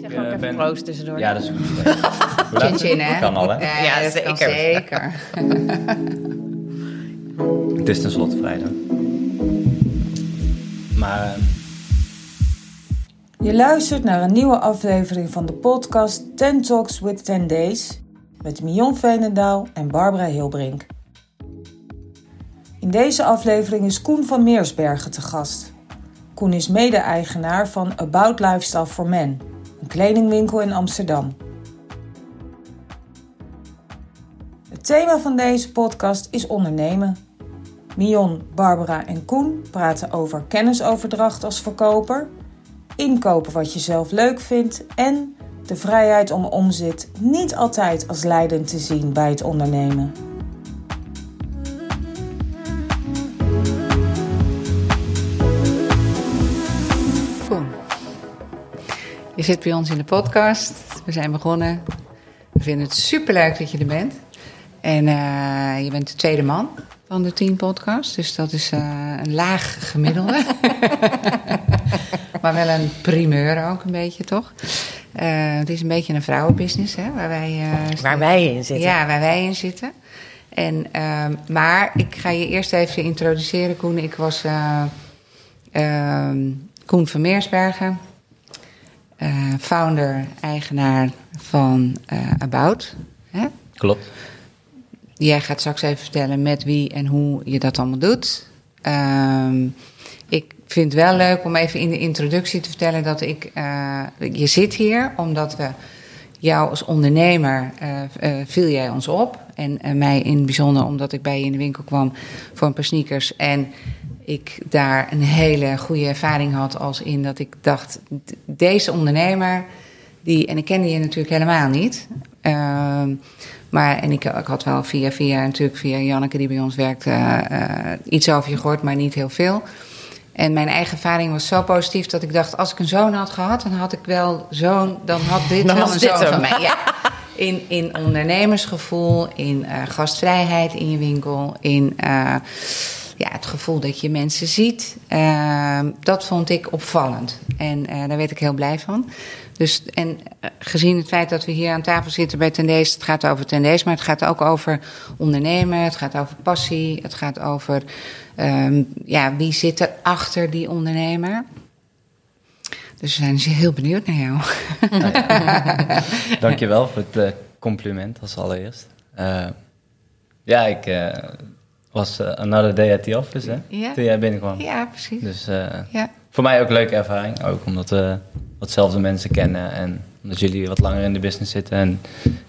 Zeg ook even ben... proost tussendoor. Ja, dat is goed. chin chin, hè? Kan al, hè? Ja, ja dat zeker. zeker. het is tenslotte vrijdag. Maar... Ehm, Je luistert naar een nieuwe aflevering van de podcast 10 Talks with 10 Days met Mion Veenendaal en Barbara Hilbrink. In deze aflevering is Koen van Meersbergen te gast. Koen is mede-eigenaar van About Lifestyle for Men, een kledingwinkel in Amsterdam. Het thema van deze podcast is ondernemen. Mion, Barbara en Koen praten over kennisoverdracht als verkoper, inkopen wat je zelf leuk vindt en de vrijheid om omzet niet altijd als leidend te zien bij het ondernemen. Zit bij ons in de podcast. We zijn begonnen. We vinden het superleuk dat je er bent. En uh, je bent de tweede man van de tien podcasts. Dus dat is uh, een laag gemiddelde. maar wel een primeur ook een beetje, toch? Uh, het is een beetje een vrouwenbusiness, hè? Waar wij, waar wij in zitten. Ja, waar wij in zitten. En, maar ik ga je eerst even introduceren, Koen. Ik was Koen van Meersbergen uh, founder, eigenaar van uh, About. Hè? Klopt. Jij gaat straks even vertellen met wie en hoe je dat allemaal doet. Uh, ik vind het wel leuk om even in de introductie te vertellen dat ik. Uh, je zit hier omdat we jou als ondernemer viel jij ons op. En mij in het bijzonder omdat ik bij je in de winkel kwam voor een paar sneakers. En ik daar een hele goede ervaring had als in dat ik dacht, deze ondernemer, die, en ik kende je natuurlijk helemaal niet. Uh, maar, en ik, ik, had wel via via, natuurlijk via Janneke die bij ons werkt, uh, iets over je gehoord, maar niet heel veel. En mijn eigen ervaring was zo positief dat ik dacht, als ik een zoon had gehad, dan had ik wel zo'n, dan had dit dan wel een zoon van mij. Ja. In, in ondernemersgevoel, in uh, gastvrijheid in je winkel, in ja, het gevoel dat je mensen ziet, uh, dat vond ik opvallend. En uh, daar werd ik heel blij van. Dus, en uh, gezien het feit dat we hier aan tafel zitten bij Tendees, het gaat over Tendees, maar het gaat ook over ondernemen, het gaat over passie, het gaat over um, ja, wie zit er achter die ondernemer. Dus we zijn dus heel benieuwd naar jou. Ja. Dankjewel voor het compliment als allereerst. ja, ik was uh, Another Day at the Office, hè? Ja. Toen jij binnenkwam. Ja, precies. Dus uh, ja. voor mij ook een leuke ervaring. Ook omdat we watzelfde mensen kennen en omdat jullie wat langer in de business zitten. En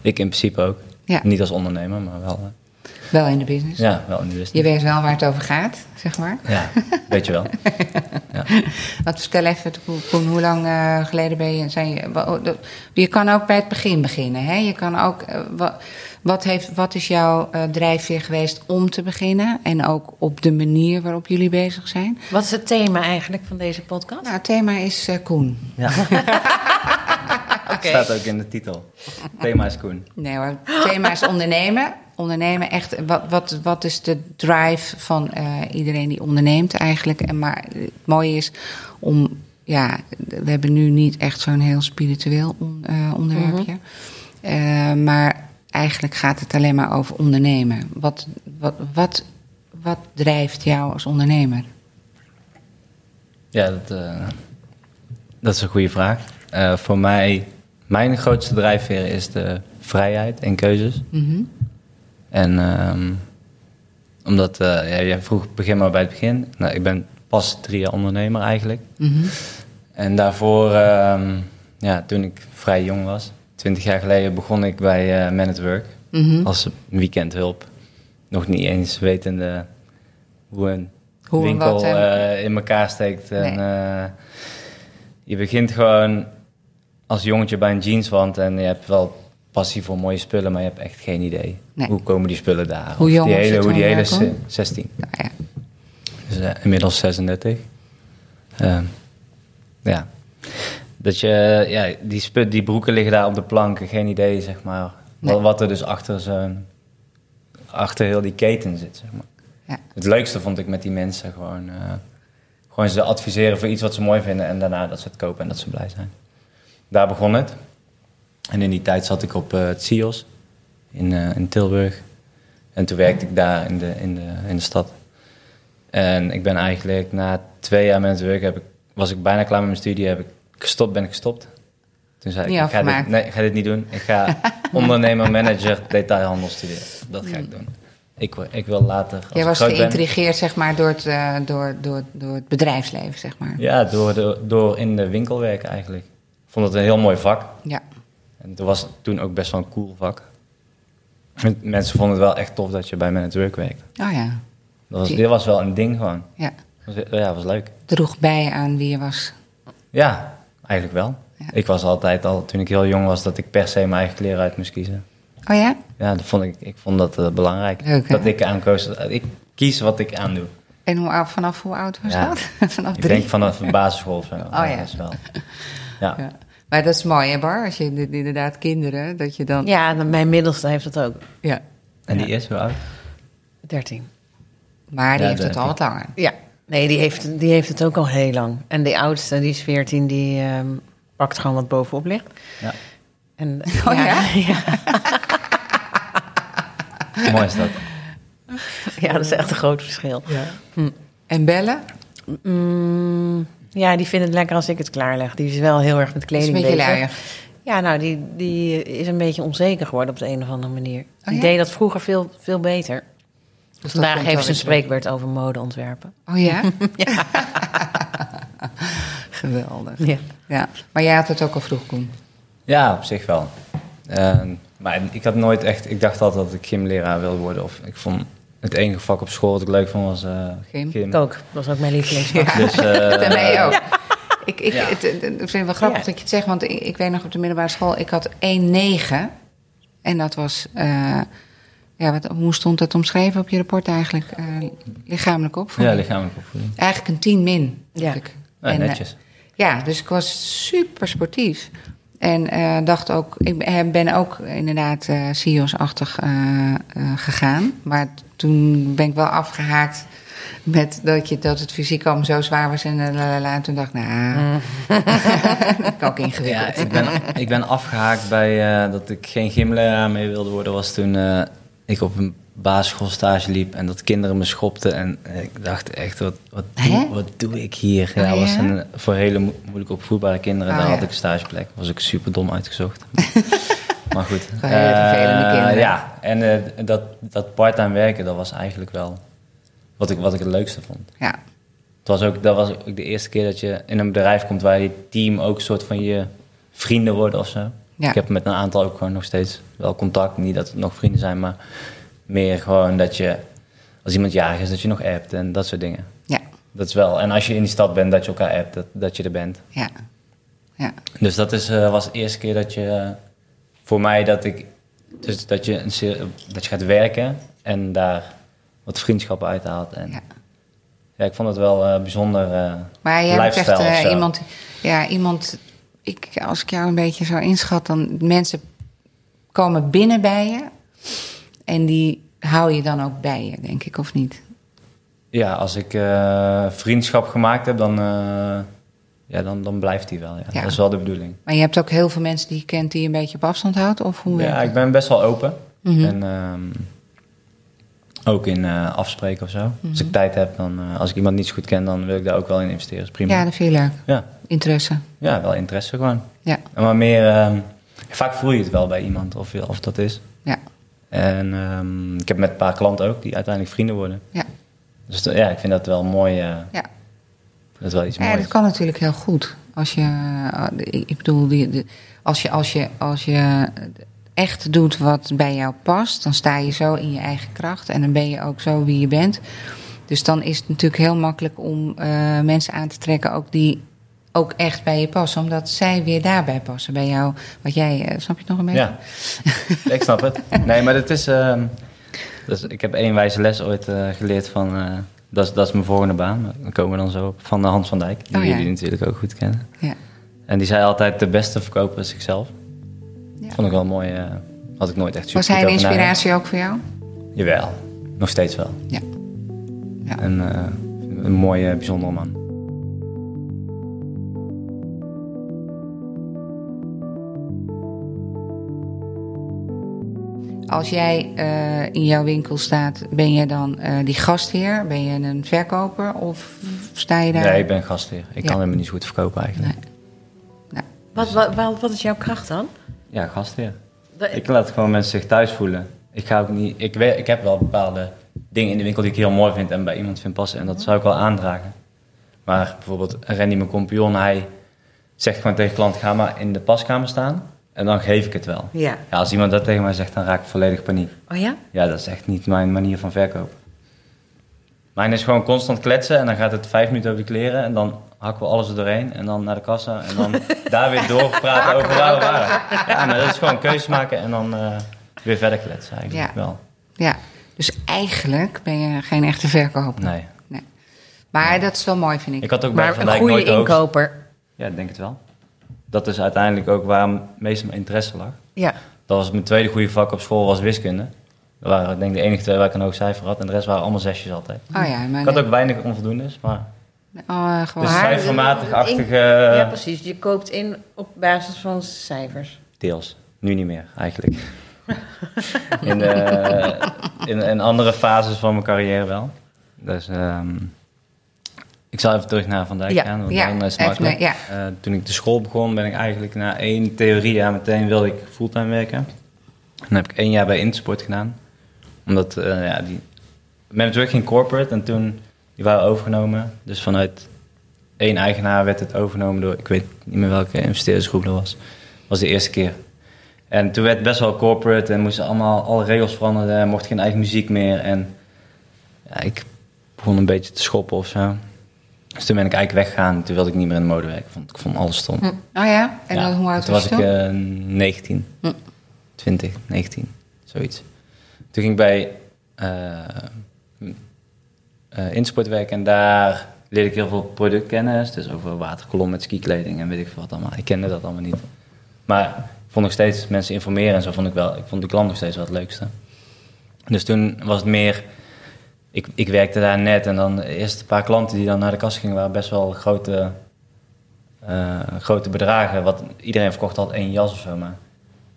ik in principe ook. Ja. Niet als ondernemer, maar wel... Wel in de business? Ja, wel in de business. Je weet wel waar het over gaat, zeg maar. Ja, weet je wel. ja. Wat vertel even, Koen, hoe lang geleden ben je... Zijn je, je kan ook bij het begin beginnen, hè? Je kan ook... wat, heeft, wat is jouw uh, drijfveer geweest om te beginnen? En ook op de manier waarop jullie bezig zijn? Wat is het thema eigenlijk van deze podcast? Nou, het thema is uh, Koen. Ja. okay. Staat ook in de titel. thema is Koen. Nee hoor, het thema is ondernemen. Ondernemen, echt, wat, wat, wat is de drive van uh, iedereen die onderneemt eigenlijk? En maar het mooie is om, ja, we hebben nu niet echt zo'n heel spiritueel on, onderwerpje. Mm -hmm. maar eigenlijk gaat het alleen maar over ondernemen. Wat, wat, wat, wat drijft jou als ondernemer? Ja, dat, uh, dat is een goede vraag. Uh, voor mij, mijn grootste drijfveer is de vrijheid en keuzes. Mm -hmm. En um, omdat, uh, ja, jij vroeg, begin maar bij het begin. Nou, ik ben pas drie jaar ondernemer eigenlijk. Mm -hmm. En daarvoor, um, ja, toen ik vrij jong was, twintig jaar geleden begon ik bij uh, Man at Work mm -hmm. als weekendhulp. Nog niet eens wetende hoe een hoe winkel wat, uh, in elkaar steekt. Nee. En, uh, je begint gewoon als jongetje bij een jeanswand en je hebt wel passie voor mooie spullen, maar je hebt echt geen idee. Nee. Hoe komen die spullen daar? Hoe jong die hele, hoe die hele 16. Nou, ja. Dus uh, inmiddels 36. Uh, ja. Dat je, ja, die, sput, die broeken liggen daar op de planken, geen idee, zeg maar. Nee. Wat er dus achter zo'n, achter heel die keten zit, zeg maar. Ja. Het leukste vond ik met die mensen gewoon, uh, gewoon ze adviseren voor iets wat ze mooi vinden en daarna dat ze het kopen en dat ze blij zijn. daar begon het. En in die tijd zat ik op eh, het CIOS in, eh, in Tilburg. En toen werkte ik daar in de, in, de, in de stad. En ik ben eigenlijk na twee jaar met het werk, heb ik, was ik bijna klaar met mijn studie, heb ik gestopt, ben ik gestopt. Toen zei ik, ik ga, dit, nee, ik ga dit niet doen. Ik ga ondernemer, manager, detailhandel studeren. Dat ga ik doen. Ik, wil- ik wil later, als Jij ik was geïntrigeerd zeg maar, door, het, eh, door, door, door het bedrijfsleven, zeg maar. Ja, door, de, door in de winkel werken eigenlijk. Ik vond het een heel mooi vak. Ja. En het was toen ook best wel een cool vak. En Mensen vonden het wel echt tof dat je bij Man at Work werkte. Oh ja. Dat was, dit was wel een ding gewoon. ja. Dat was, ja, was leuk. Droeg bij aan wie je was. Ja, eigenlijk wel. Ja. Ik was altijd al, toen ik heel jong was, dat ik per se mijn eigen kleren uit moest kiezen. Oh ja? Ja, dat vond ik, ik vond dat eh, belangrijk. Leuk, dat ik aankoos, ik kies wat ik aandoe. En hoe, vanaf hoe oud was Ja. dat? vanaf Ik drie? denk vanaf de basisschool of zo. Oh ja. Dat is wel. Ja. Ja. Maar dat is mooi, hè Bar? Als je in- inderdaad kinderen, dat je dan... Ja, mijn middelste heeft dat ook. Ja. En die is hoe oud? 13. Maar die Ja, heeft dat het al wat langer. Ja, nee, die heeft, die heeft het ook al heel lang. En de oudste, die is 14, die ehm, pakt gewoon wat bovenop ligt. Ja. En, Oh ja? ja, Mooi is dat. ja, dat is echt een groot verschil. En bellen? Mm, ja, die vindt het lekker als ik het klaarleg. Die is wel heel erg met kleding een beetje bezig. luier. Ja, nou, die, die is een beetje onzeker geworden op de een of andere manier. Oh, die ja? deed dat vroeger veel, veel beter. Dus Vandaag heeft ze een spreekbeurt over modeontwerpen. Oh ja? Geweldig. Ja. Ja. Maar jij had het ook al vroeg, Koen. Ja, op zich wel. Eh, maar ik had nooit echt... Ik dacht altijd dat ik gymleraar wilde worden. Of ik vond het enige vak op school dat ik leuk vond was eh, Gym. Ik ook. Dat was ook mijn lievelingsvak. Ja. Dus, eh, Bij mij ook. Ik, ik, Ja. het, vind het wel grappig Ja. dat je het zegt, want ik, ik weet nog op de middelbare school, ik had 1,9. En dat was, eh, ja, wat, hoe stond dat omschreven op je rapport eigenlijk? Eh, lichamelijk Ja, opvoeding. lichamelijke opvoeding. Eigenlijk een 10 min. Ja. ik. Ja, En, eh, netjes. ja, dus ik was super sportief. En eh, dacht ook, ik ben- ook inderdaad eh CIO's-achtig eh, eh, gegaan. Maar toen ben ik wel afgehaakt met dat, je, dat het fysiek allemaal zo zwaar was. En, eh, la, la, la. en toen dacht ik, nou, dat is ook ingewikkeld. Ja, ik ben, ik ben afgehaakt bij eh, dat ik geen gymleraar mee wilde worden. Was toen eh, ik op een basisschoolstage liep en dat kinderen me schopten. En eh, ik dacht echt, wat, wat, doe, wat doe ik hier? Ja, Oh, was een, voor hele mo- moeilijk opvoedbare kinderen. Oh, daar had ik een stageplek. Was ik super dom uitgezocht. maar goed. Eh, kinderen. Ja, en eh, dat, dat part-time werken, dat was eigenlijk wel wat ik, wat ik het leukste vond. Ja, Het was ook, dat was ook de eerste keer dat je in een bedrijf komt waar je team ook een soort van je vrienden worden of zo. Ja. Ik heb met een aantal ook gewoon nog steeds wel contact. Niet dat het nog vrienden zijn, maar meer gewoon dat je, als iemand jarig is, dat je nog appt en dat soort dingen. ja, Dat is wel. En als je in die stad bent, dat je elkaar appt, dat, dat je er bent. ja. ja. Dus dat is, eh, was de eerste keer dat je, eh, voor mij, dat ik, dus dat je, een, dat je gaat werken en daar wat vriendschappen uithaalt. En Ja. ja, ik vond het wel eh, bijzonder. Maar jij bent echt zo. iemand, ja, iemand, ik, als ik jou een beetje zo inschat, dan mensen komen binnen bij je en die hou je dan ook bij je, denk ik, of niet? Ja, als ik eh, vriendschap gemaakt heb, dan, eh, ja, dan, dan blijft die wel. Ja. Ja. Dat is wel de bedoeling. Maar je hebt ook heel veel mensen die je kent die je een beetje op afstand houdt, of hoe Ja, ik ben best wel open. Mhm. En ehm, ook in eh, afspreken of zo. Als ik tijd heb, dan, eh, als ik iemand niet zo goed ken, dan wil ik daar ook wel in investeren. Is prima. Ja, dat vind je leuk. ja. Interesse. Ja, wel interesse gewoon. Ja, En Maar meer, ehm, vaak voel je het wel bij iemand of, of dat is. ja, En ehm, ik heb met een paar klanten ook die uiteindelijk vrienden worden. ja. Dus ja, ik vind dat wel mooi. eh, ja. dat is wel iets Ja, moois. dat kan natuurlijk heel goed. Als je, ik bedoel, die, de- als, je, als, je, als je echt doet wat bij jou past, dan sta je zo in je eigen kracht en dan ben je ook zo wie je bent. Dus dan is het natuurlijk heel makkelijk om eh, mensen aan te trekken ook die ook echt bij je passen, omdat zij weer daarbij passen bij jou. Wat jij, eh, snap je het nog een beetje? Ja, ik snap het. Nee, maar het is. ehm, dus ik heb één wijze les ooit eh, geleerd van. dat, is, dat is mijn volgende baan. Dan komen we dan zo op. Van de Hans van Dijk, die Oh, ja. jullie natuurlijk ook goed kennen. Ja. En die zei altijd: de beste verkoper is zichzelf. Ja. Vond ik wel mooi. Eh, had ik nooit echt super. Was hij een inspiratie ook voor jou? Jawel, nog steeds wel. Ja. ja. Eh, een mooie, bijzondere man. Als jij eh, in jouw winkel staat, ben je dan die gastheer? Ben je een verkoper of sta je daar? Nee, ik ben gastheer. Ik kan helemaal niet zo goed verkopen eigenlijk. Nee. Nou. Wat, wat, wat, is jouw kracht dan? Ja, gastheer. Dat- Ik laat gewoon mensen zich thuis voelen. Ik, ga ook niet, ik, weet, ik heb wel bepaalde dingen in de winkel die ik heel mooi vind en bij iemand vind passen. En dat zou ik wel aandragen. Maar bijvoorbeeld Randy, mijn compagnon, hij zegt gewoon tegen klant, ga maar in de paskamer staan. En dan geef ik het wel. Ja. Ja, als iemand dat tegen mij zegt, dan raak ik volledig paniek. Oh ja? Ja, dat is echt niet mijn manier van verkopen. Mijn is gewoon constant kletsen en dan gaat het vijf minuten over de kleren en dan hakken we alles er doorheen en dan naar de kassa en dan daar weer doorpraten over waar we waren. Ja, maar dat is gewoon keuzes maken en dan eh, weer verder kletsen eigenlijk Ja. wel. Ja, dus eigenlijk ben je geen echte verkoper. Nee. Nee. Maar dat is wel mooi, vind ik. Ik had ook Maar een goede inkoper. Ja, ik denk het wel. Dat is uiteindelijk ook waar meeste mijn interesse lag. Ja. Dat was mijn tweede goede vak op school, was wiskunde. Dat waren ik denk de enige twee waar ik een hoog cijfer had en de rest waren allemaal zesjes altijd. Oh ja, maar Ik had ook weinig onvoldoendes, maar... oh, gewoon. Dus cijfermatig-achtige... ja, precies. Je koopt in op basis van cijfers. Deels. Nu niet meer, eigenlijk. in, de, in, in andere fases van mijn carrière wel. Dus ehm, ik zal even terug naar Van Dijk Ja, gaan, want ja, dan is het even, makkelijk. ja. Eh, toen ik de school begon, ben ik eigenlijk na één theoriejaar meteen wilde ik fulltime werken. Dan heb ik één jaar bij Intersport gedaan. Omdat, eh ja, die... Manager ging corporate en toen, die waren overgenomen. Dus vanuit één eigenaar werd het overgenomen door, ik weet niet meer welke investeerdersgroep dat was. Dat was de eerste keer. En toen werd het best wel corporate en moesten allemaal alle regels veranderen en mocht geen eigen muziek meer. En ja, ik begon een beetje te schoppen of zo. Dus toen ben ik eigenlijk weggegaan. Toen wilde ik niet meer in de mode werken. Vond, ik vond alles stom. Oh ja, en Ja, dan, hoe oud toen was was je ik toen? eh 19. Hm. 20, 19, zoiets. Toen ging ik bij eh eh, Insport werken en daar leerde ik heel veel productkennis. Dus over waterkolom met skikleding en weet ik veel wat allemaal. Ik kende dat allemaal niet. Maar ik vond nog steeds mensen informeren en zo vond ik wel. Ik vond de klant nog steeds wel het leukste. Dus toen was het meer... Ik, ik werkte daar net en dan de eerste paar klanten die dan naar de kast gingen... waren best wel grote, eh, grote bedragen. Wat, iedereen verkocht altijd één jas of zo, maar...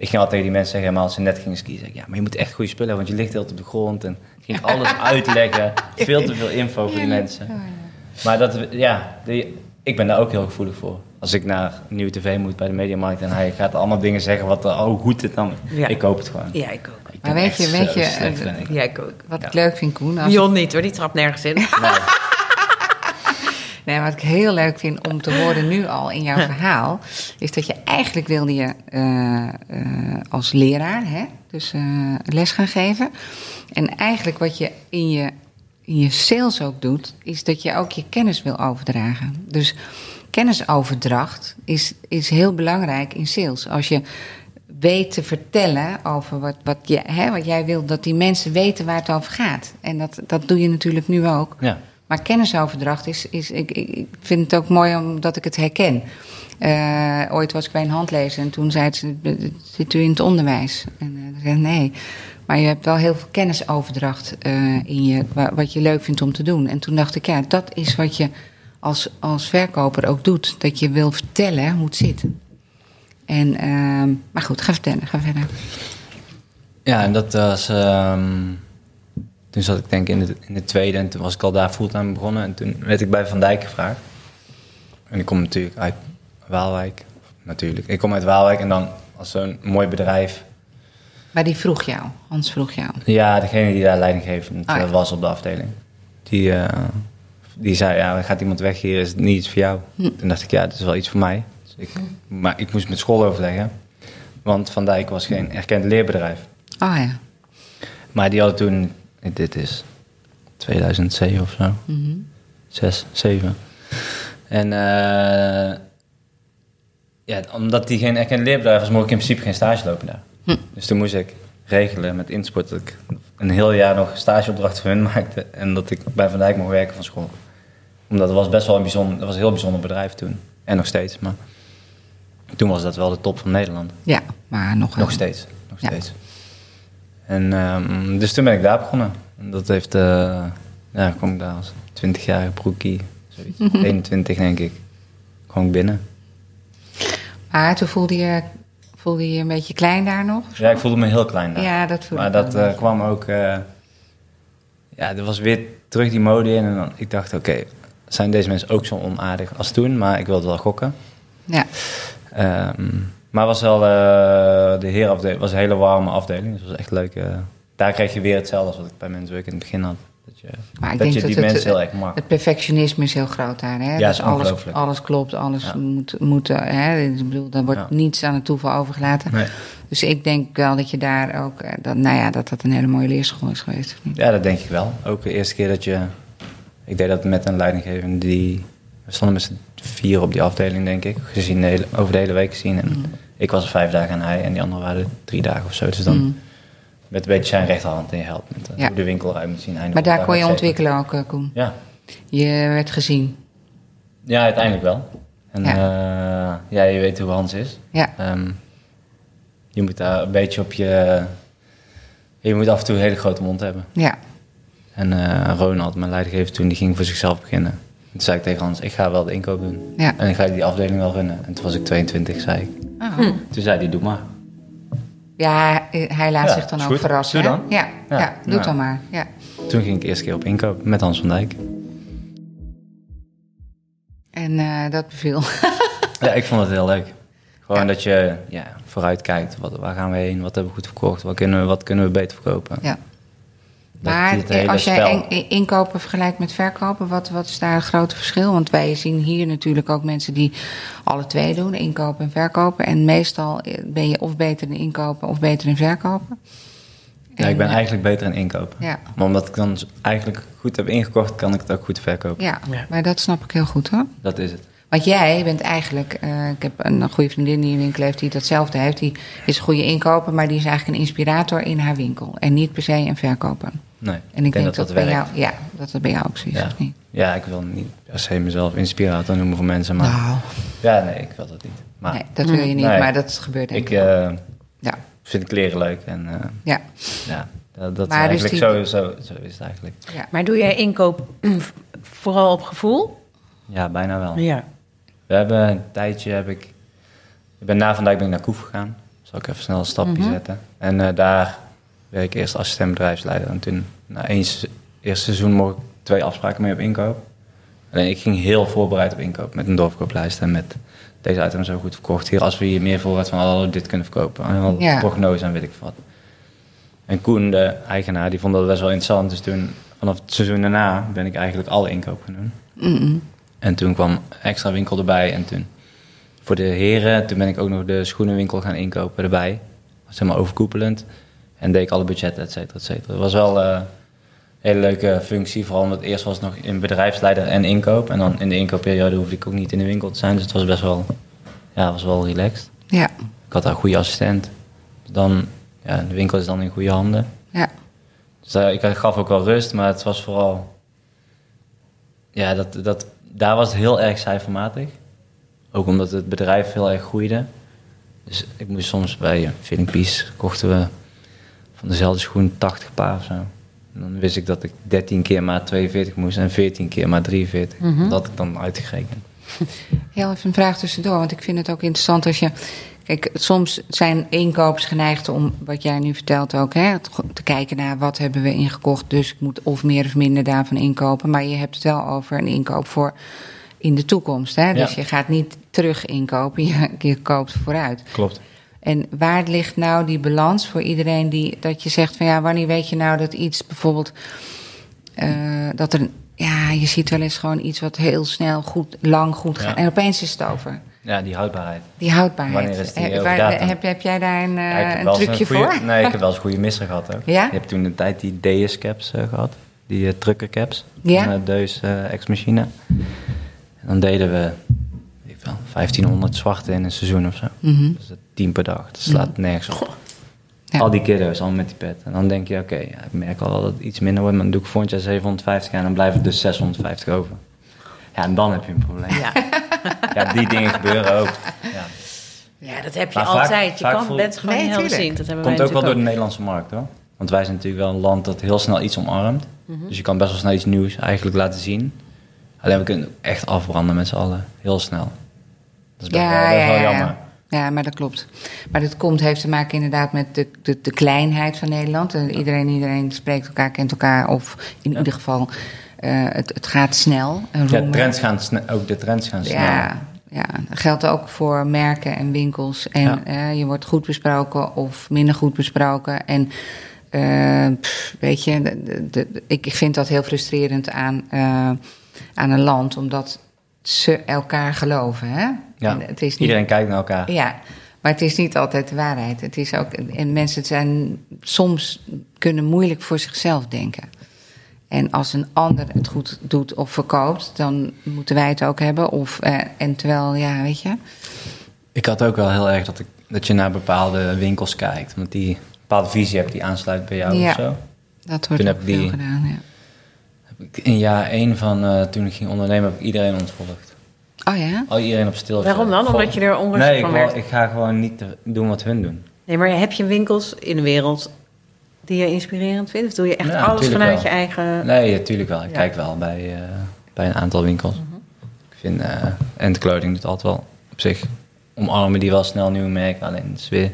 Ik ging altijd tegen die mensen zeggen, maar als ze net gingen skiën, zeg ik, ja, maar je moet echt goede spullen hebben, want je ligt heel op de grond. En ik ging alles uitleggen, veel te veel info voor die mensen. Maar dat, ja, die- ik ben daar ook heel gevoelig voor. Als ik naar Nieuwe TV moet bij de Mediamarkt en hij gaat allemaal dingen zeggen wat, er- oh goed het dan, Ja. ik koop het gewoon. Ja, ik ook. Ik Maar weet je- weet je. Ja, ik ook. Wat Ja. ik leuk vind, Koen. Als niet hoor, die trapt nergens in. Nee. Nee, wat ik heel leuk vind om te horen nu al in jouw verhaal, is dat je eigenlijk wilde je eh, eh, als leraar, hè, dus eh, les gaan geven. En eigenlijk wat je in je, in je sales ook doet, is dat je ook je kennis wil overdragen. Dus kennisoverdracht is, is heel belangrijk in sales. Als je weet te vertellen over wat, wat, je, hè, wat jij wil, dat die mensen weten waar het over gaat. En dat, dat doe je natuurlijk nu ook. Ja. Maar kennisoverdracht is, is ik, ik, vind het ook mooi omdat ik het herken. Eh, ooit was ik bij een handlezer en toen zei ze, zit u in het onderwijs? En uh, zei nee, maar je hebt wel heel veel kennisoverdracht uh, in je, wa- wat je leuk vindt om te doen. En toen dacht ik, ja, dat is wat je als, als verkoper ook doet. Dat je wil vertellen hoe het zit. En, uh, maar goed, ga vertellen, ga verder. Ja, en dat was. ehm, toen zat ik denk ik in de, in de tweede en toen was ik al daar fulltime begonnen. En toen werd ik bij Van Dijk gevraagd. En ik kom natuurlijk uit Waalwijk. Natuurlijk. Ik kom uit Waalwijk en dan als zo'n mooi bedrijf. Maar die vroeg jou, Hans vroeg jou. Ja, degene die daar leidinggevend eh, was op de afdeling. Die, eh, die zei, ja, gaat iemand weg hier, is het niet iets voor jou? Hm. Toen dacht ik, ja, dat is wel iets voor mij. Dus ik, maar ik moest met school overleggen. Want Van Dijk was geen erkend leerbedrijf. Oh ja. Maar die hadden toen, dit is 2007 of zo, Mhm. 6, 7. En eh, ja, omdat die geen erkend leerbedrijf was, mocht ik in principe geen stage lopen daar. Hm. Dus toen moest ik regelen met Insport dat ik een heel jaar nog stageopdrachten voor hun maakte. En dat ik bij Van Dijk mocht werken van school. Omdat het was best wel een bijzonder, was een heel bijzonder bedrijf toen. En nog steeds, maar toen was dat wel de top van Nederland. Ja, maar nog, Nog steeds. Nog Ja. steeds. En ehm, dus toen ben ik daar begonnen. En dat heeft, eh ja, kwam ik daar als 20-jarige broekie, zoiets. 21 denk ik. Kwam ik binnen. Maar toen voelde je, voelde je een beetje klein daar nog? Ja, ik voelde me heel klein daar. Ja, dat voelde Maar dat eh, kwam ook... eh, ja, er was weer terug die mode in. En dan, ik dacht, oké, zijn deze mensen ook zo onaardig als toen? Maar ik wilde wel gokken. Ja, Ehm, maar het was wel... eh, de herenafdeling was een hele warme afdeling. Dus het was echt leuk. eh. daar kreeg je weer hetzelfde als wat ik bij Men's Work in het begin had. Dat je, maar ik dat denk je dat die mensen heel erg mag. het perfectionisme is heel groot daar. Hè? Ja, dus is alles, alles klopt, alles Ja. moet, moet eh, hè? Ik bedoel, daar wordt Ja. niets aan het toeval overgelaten. Nee. Dus ik denk wel dat je daar ook, dat, nou ja, dat dat een hele mooie leerschool is geweest. Ja, dat denk ik wel. Ook de eerste keer dat je... Ik deed dat met een leidinggevende die... We stonden met z'n vier op die afdeling, denk ik. Gezien de hele, over de hele week gezien. En ik was er vijf dagen en hij en die anderen waren er drie dagen of zo. Dus dan Mm. met een beetje zijn rechterhand in je helpt. Met eh, Ja. hoe de winkel eruit moet zien. einde Maar daar kon je ontwikkelen ook, eh, Koen. Ja. Je werd gezien. ja, uiteindelijk wel. En ja. ja, je weet hoe Hans is. Ja, Ehm, je moet daar een beetje op je... Je moet af en toe een hele grote mond hebben. ja, En eh, Ronald, mijn leidinggever toen, die ging voor zichzelf beginnen. Toen zei ik tegen Hans, ik ga wel de inkoop doen. ja. En ik ga die afdeling wel runnen. En toen was ik 22, zei ik. Oh. Toen zei hij, doe maar. Ja, hij laat Ja, zich dan ook goed. verrassen. Doe dan. Ja, ja, Ja, doe nou. dan maar. Ja. Toen ging ik eerst keer op inkoop met Hans van Dijk. En eh, dat beviel. Ja, ik vond het heel leuk. Gewoon Ja. dat je ja, vooruit kijkt. Wat, waar gaan we heen? Wat hebben we goed verkocht? Wat kunnen we, wat kunnen we beter verkopen? ja. Dat- Maar als jij spel. in- inkopen vergelijkt met verkopen, wat, wat is daar het grote verschil? Want wij zien hier natuurlijk ook mensen die alle twee doen, inkopen en verkopen. En meestal eh, ben je of beter in inkopen of beter in verkopen. Ja, ik ben En, eh, eigenlijk beter in inkopen. Ja. Maar omdat ik dan eigenlijk goed heb ingekocht, kan ik het ook goed verkopen. Ja, Ja. maar dat snap ik heel goed hoor. Dat is het. Want jij bent eigenlijk, eh, ik heb een goede vriendin die een winkel heeft die datzelfde heeft. Die is een goede inkoper, maar die is eigenlijk een inspirator in haar winkel. En niet per se een verkoper. Nee, En ik denk, dat, dat bij werkt. jou, ja, dat dat bij jou ook zo is, Ja. of niet? Ja, ik wil niet per se mezelf inspirator noemen voor mensen, maar... Nou, Ja, nee, ik wil dat niet. Maar nee, dat wil je niet, Nee. maar dat gebeurt denk ik ik. eh, ja, vind kleren leuk en eh, ja, ja, dat, dat Maar is dus eigenlijk die- zo, zo, zo is het eigenlijk. ja. Maar doe jij inkoop vooral op gevoel? Ja, bijna wel. Ja. We hebben een tijdje, heb ik... Ik ben na Van Dijk ben ik naar Koef gegaan. Zal ik even snel een stapje Mhm. zetten. En eh, daar werd ik eerst assistent bedrijfsleider. En toen, na één eerste seizoen, mocht ik twee afspraken mee op inkoop. Alleen ik ging heel voorbereid op inkoop. Met een doorverkooplijst en met deze item zo goed verkocht. Hier, als we hier meer voorraad van hadden, dit kunnen verkopen. En al Ja. prognose en weet ik wat. En Koen, de eigenaar, die vond dat best wel interessant. Dus toen, vanaf het seizoen daarna, ben ik eigenlijk alle inkoop gaan doen. En toen kwam extra winkel erbij. En toen voor de heren, toen ben ik ook nog de schoenenwinkel gaan inkopen erbij. Dat was helemaal overkoepelend. En deed ik alle budgetten, et cetera, et cetera. Het was wel eh, een hele leuke functie. Vooral omdat eerst was het nog in bedrijfsleider en inkoop. En dan in de inkoopperiode hoefde ik ook niet in de winkel te zijn. Dus het was best wel, ja, was wel relaxed. ja, Ik had daar een goede assistent. Dan, ja, de winkel is dan in goede handen. ja, Dus daar- ik gaf ook wel rust, maar het was vooral... Ja, dat, dat, daar was het heel erg cijfermatig. Ook omdat het bedrijf heel erg groeide. Dus ik moest soms bij Feeling Peace kochten we van dezelfde schoen 80 paar of zo. En dan wist ik dat ik 13 keer maar 42 moest en 14 keer maar 43. Dat had ik dan uitgerekend. Heel even een vraag tussendoor, want ik vind het ook interessant als je. Kijk, soms zijn inkopers geneigd om, wat jij nu vertelt ook, hè, te- te kijken naar wat hebben we ingekocht. Dus ik moet of meer of minder daarvan inkopen. Maar je hebt het wel over een inkoop voor in de toekomst. Hè? Dus Ja. je gaat niet terug inkopen, je, je koopt vooruit. Klopt. En waar ligt nou die balans voor iedereen die dat je zegt van ja, wanneer weet je nou dat iets bijvoorbeeld eh, dat er ja, je ziet wel eens gewoon iets wat heel snel goed, lang goed Ja. gaat en opeens is het over. Ja, die houdbaarheid. Die houdbaarheid. Wanneer is die Heb- over waar- heb, heb jij daar een, eh, Ja, een trucje goeie- voor? Nee, ik heb wel eens een goede misser gehad ook. Ja? Je hebt toen een tijd die DS caps eh, gehad. Die uh, truckercaps. Ja? Van Deus eh, ex-machine. En dan deden we weet ik wel, 1500 zwarte in een seizoen of zo. Mhm. Dus dat 10 per dag. Dat slaat nergens op. Ja. Al die kiddo's, allemaal met die pet. En dan denk je, oké, ja, ik merk al wel dat het iets minder wordt. Maar dan doe ik volgend jaar 750 en dan blijft het dus 650 over. Ja, en dan heb je een probleem. Ja. Ja, die dingen gebeuren ook. Ja. ja, dat heb je Maar vaak- altijd. Je vaak kan voel- bent gewoon Nee, tuurlijk. zien. Dat hebben Komt wij ook wel door de Nederlandse markt hoor. Want wij zijn natuurlijk wel een land dat heel snel iets omarmt. Mhm. Dus je kan best wel snel iets nieuws eigenlijk laten zien. Alleen we kunnen echt afbranden met z'n allen. Heel snel. Dat is best, Ja, wel, dat is ja, wel ja, ja. jammer. Ja, maar dat klopt. Maar dat komt, heeft te maken inderdaad met de, de, de kleinheid van Nederland. Eh, Iedereen, iedereen spreekt elkaar, kent elkaar. Of in ieder geval, eh, het, het gaat snel. Ja, roemen. trends gaan sne- ook de trends gaan snel. Ja, ja, dat geldt ook voor merken en winkels. En Ja. eh, je wordt goed besproken of minder goed besproken. En eh, pff, weet je, de, de- de- ik ik vind dat heel frustrerend aan, eh, aan een land, omdat ze elkaar geloven. Hè? Ja, En het is niet, Iedereen kijkt naar elkaar. Ja, maar het is niet altijd de waarheid. Het is ook, en mensen zijn soms kunnen moeilijk voor zichzelf denken. En als een ander het goed doet of verkoopt, dan moeten wij het ook hebben. Of, eh, en terwijl, ja, weet je. Ik had ook wel heel erg dat, ik, dat je naar bepaalde winkels kijkt. Omdat die een bepaalde visie hebt die aansluit bij jou Ja. of zo. Dat wordt Toen ook heb ik veel die- gedaan. Ja. Heb ik In jaar één van eh, toen ik ging ondernemen, heb ik iedereen ontvolgd. Oh ja? Al iedereen op stil. Waarom dan? Omdat je er onrustig Nee, ik, van wil- werd? ik ga gewoon niet doen wat hun doen. Nee, maar heb je winkels in de wereld die je inspirerend vindt? Of doe je echt Ja, alles vanuit wel. je eigen... Nee, natuurlijk wel. Ik Ja. kijk wel bij, eh, bij een aantal winkels. Ik vind, eh en de clothing doet altijd wel op zich. Omarmen die wel snel nieuwe merken. Alleen het is weer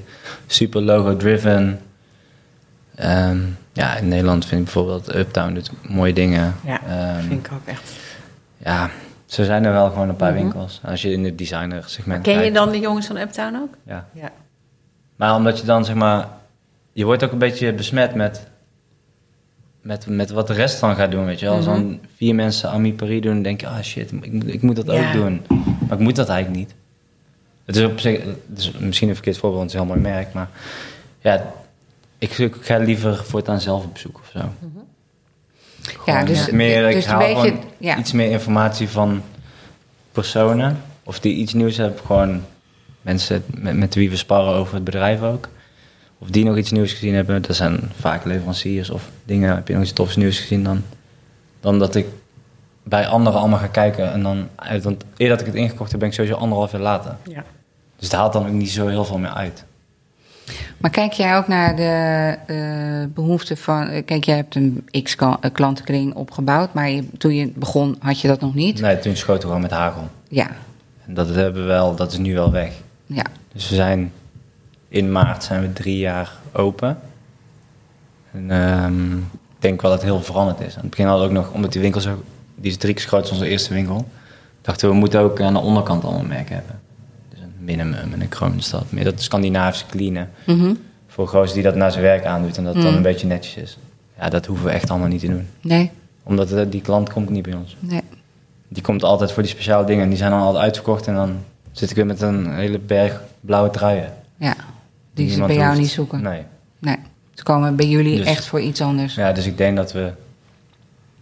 super logo-driven. Ehm, ja, in Nederland vind ik bijvoorbeeld Uptown doet mooie dingen. Ja, Ehm, vind ik ook echt. ja, zo zijn er wel gewoon een paar Mhm. winkels. Als je in het designer segment Ken je dan de jongens van Uptown ook? Ja. Ja. Maar omdat je dan zeg maar, je wordt ook een beetje besmet met, met, met wat de rest dan gaat doen, weet je wel. Als Mhm. dan vier mensen Ami Paris doen, dan denk je, ah shit, ik moet, ik moet dat Ja. ook doen. Maar ik moet dat eigenlijk niet. Het is op zich, het is misschien een verkeerd voorbeeld, want het is een heel mooi merk, maar ja, ik, ik ga liever voortaan zelf op zoek of zo. Ja, Gewoon dus, meer, ik dus een haal beetje. gewoon Ja. iets meer informatie van personen. Of die iets nieuws hebben. Gewoon mensen met, met wie we sparren over het bedrijf ook. Of die nog iets nieuws gezien hebben. Dat zijn vaak leveranciers of dingen. Heb je nog iets tofs nieuws gezien dan? Dan dat ik bij anderen allemaal ga kijken. En dan, uit- want eer dat ik het ingekocht heb, ben ik sowieso anderhalf jaar later. Ja. Dus het haalt dan ook niet zo heel veel meer uit. Maar kijk jij ook naar de eh behoeften van. eh, Kijk, jij hebt een X-klantenkring opgebouwd, maar je, toen je begon had je dat nog niet. Nee, toen schoten we gewoon met hagel. Ja, En dat hebben we wel, dat is nu wel weg. ja. Dus we zijn in maart zijn we drie jaar open. En ehm, ik denk wel dat het heel veranderd is. Aan het begin hadden we ook nog, omdat die winkel zo, die is drie keer groot als onze eerste winkel, dachten we, we moeten ook aan de onderkant allemaal merken hebben. Minimum en een Kroonstad. Meer dat Scandinavische cleanen. Mhm. Voor gozer die dat naar zijn werk aandoet en dat het dan Mm. een beetje netjes is. Ja, dat hoeven we echt allemaal niet te doen. Nee, Omdat die klant komt niet bij ons. nee. Die komt altijd voor die speciale dingen. En die zijn dan altijd uitverkocht. En dan zit ik weer met een hele berg blauwe truien. Ja, die ze bij jou niet zoeken. Nee. Nee. Ze komen bij jullie Dus- echt voor iets anders. Ja, dus ik denk dat we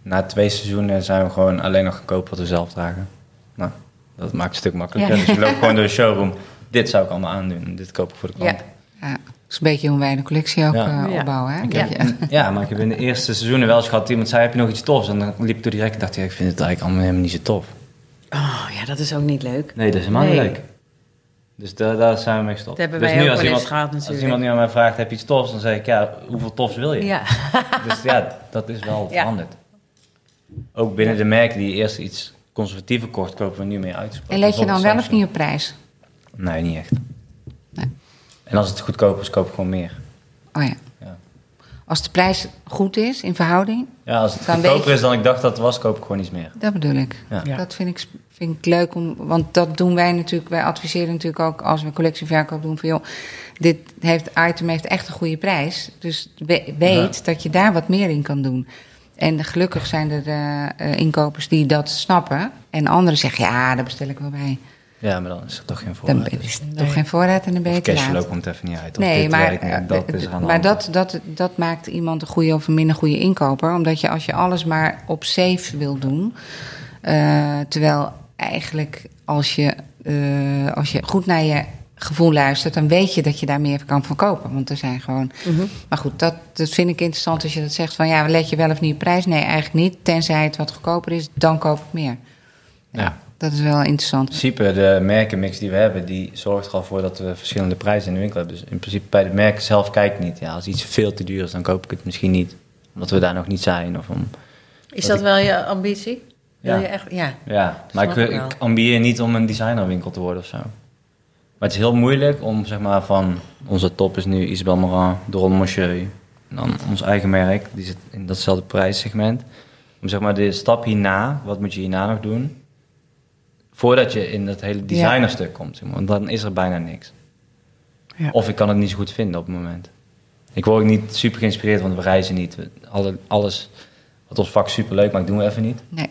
na twee seizoenen zijn we gewoon alleen nog gekoopt wat we zelf dragen. Nou, dat maakt het een stuk makkelijker. Ja. Dus we lopen gewoon door de showroom. Dit zou ik allemaal aandoen. en Dit koop ik voor de klant. Ja. ja. Dat is een beetje hoe wij de collectie ook Ja. eh, opbouwen. Hè? Heb- je- Ja, maar ik heb in de eerste seizoenen wel eens gehad... iemand zei, heb je nog iets tofs? En dan liep ik door die rek en dacht ik... ik vind het eigenlijk allemaal helemaal niet zo tof. Oh, ja, dat is ook niet leuk. Nee, dat is helemaal Nee. niet leuk. Dus daar, daar zijn we mee gestopt. Dat hebben dus wij nu ook als iemand, gehad Als iemand nu aan mij vraagt, heb je iets tofs? Dan zeg ik, ja, hoeveel tofs wil je? Ja. Dus ja, dat is wel Ja. veranderd. Ook binnen de merken die eerst iets conservatiever kocht, kopen we nu meer uitgesproken. En let je dan wel of niet op prijs? Nee, niet echt. Nee. En als het goedkoper is, koop ik gewoon meer. Oh ja. Ja, Als de prijs goed is in verhouding, ja als het Dan goedkoper is dan ik dacht dat het was, koop ik gewoon iets meer. dat bedoel ik. Ja. Ja. Dat vind ik, vind ik leuk om, want dat doen wij natuurlijk. Wij adviseren natuurlijk ook als we collectieverkoop doen van joh, dit heeft, item heeft echt een goede prijs. Dus we- weet dat je daar wat meer in kan doen. En gelukkig zijn er eh, eh, inkopers die dat snappen. En anderen zeggen, ja, daar bestel ik wel bij. Ja, maar dan is er toch geen Dan voorraad. is het Nee. toch geen voorraad en dan ben je Of te cashflow laat. komt even niet uit. Nee, maar, niet, dat eh, is er de maar dat, dat, dat maakt iemand een goede of een minder goede inkoper. Omdat je als je alles maar op safe wil doen. terwijl eigenlijk als je, als je goed naar je gevoel luistert, dan weet je dat je daar meer kan van kopen. Want er zijn gewoon. Mhm. Maar goed, dat, dat vind ik interessant als je dat zegt van ja, let je wel of niet op prijs? Nee, eigenlijk niet. Tenzij het wat goedkoper is, dan koop ik meer. Ja. Dat is wel interessant. In principe, de merkenmix die we hebben, die zorgt er al voor dat we verschillende prijzen in de winkel hebben. Dus in principe bij de merken zelf kijk ik niet. Ja, als iets veel te duur is, dan koop ik het misschien niet. Omdat we daar nog niet zijn. Of om, Is dat wel je ambitie? Wil Ja. je echt? Ja. ja, maar ik, ik ambieer niet om een designerwinkel te worden of zo. Maar het is heel moeilijk om, zeg maar, van onze top is nu Isabel Morin, Doron Monsieur. En dan ons eigen merk, die zit in datzelfde prijssegment. Om zeg maar de stap hierna, wat moet je hierna nog doen? Voordat je in dat hele designerstuk komt, zeg maar, want dan is er bijna niks. Ja. Of ik kan het niet zo goed vinden op het moment. Ik word ook niet super geïnspireerd, want we reizen niet. Alle, alles wat ons vak super leuk maakt, doen we even niet. Nee.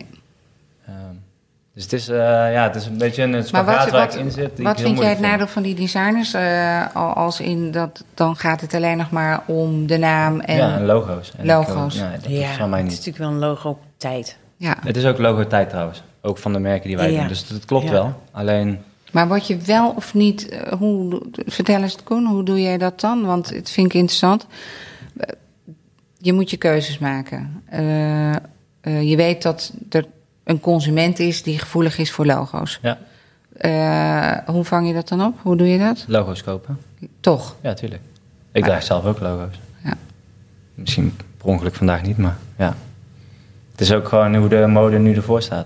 Dus het is, eh, ja, het is een beetje een spagaat wat, waar wat, ik in zit. die wat vind jij het vind. nadeel van die designers? eh, al- als in dat dan gaat het alleen nog maar om de naam en ja, en logo's. En Logo's. Ik, eh, nee, dat ja, is van mij het is niet. natuurlijk wel een logo op tijd. ja. Het is ook logo tijd trouwens. Ook van de merken die wij Ja. doen. Dus dat klopt Ja. wel. Alleen, Maar word je wel of niet, hoe, vertel eens het Koen, hoe doe jij dat dan? Want het vind ik interessant. Je moet je keuzes maken. Eh, eh, je weet dat er een consument is die gevoelig is voor logo's. ja, Eh, hoe vang je dat dan op? Hoe doe je dat? logo's kopen. Toch? Ja, tuurlijk. Ik draag zelf ook logo's. Ja. Misschien per ongeluk vandaag niet, maar ja. Het is ook gewoon hoe de mode nu ervoor staat.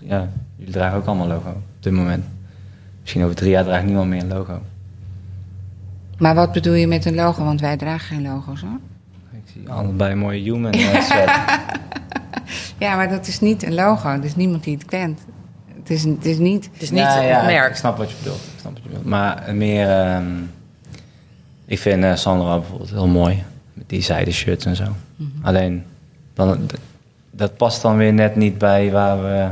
Ja, jullie dragen ook allemaal logo op dit moment. Misschien over drie jaar draagt niemand meer een logo. Maar wat bedoel je met een logo? Want wij dragen geen logo's hoor. Ik zie allebei mooie human eh, sweat. Ja, maar dat is niet een logo. Er is niemand die het kent. Het is, het is niet... Het is niet ja, merk. Ik snap wat je bedoelt. Ik snap wat je bedoelt. Maar meer... ehm, ik vind uh, Saint Laurent bijvoorbeeld heel mooi. Met die zijde shirts en zo. Mhm. Alleen, dan, dat past dan weer net niet bij waar we,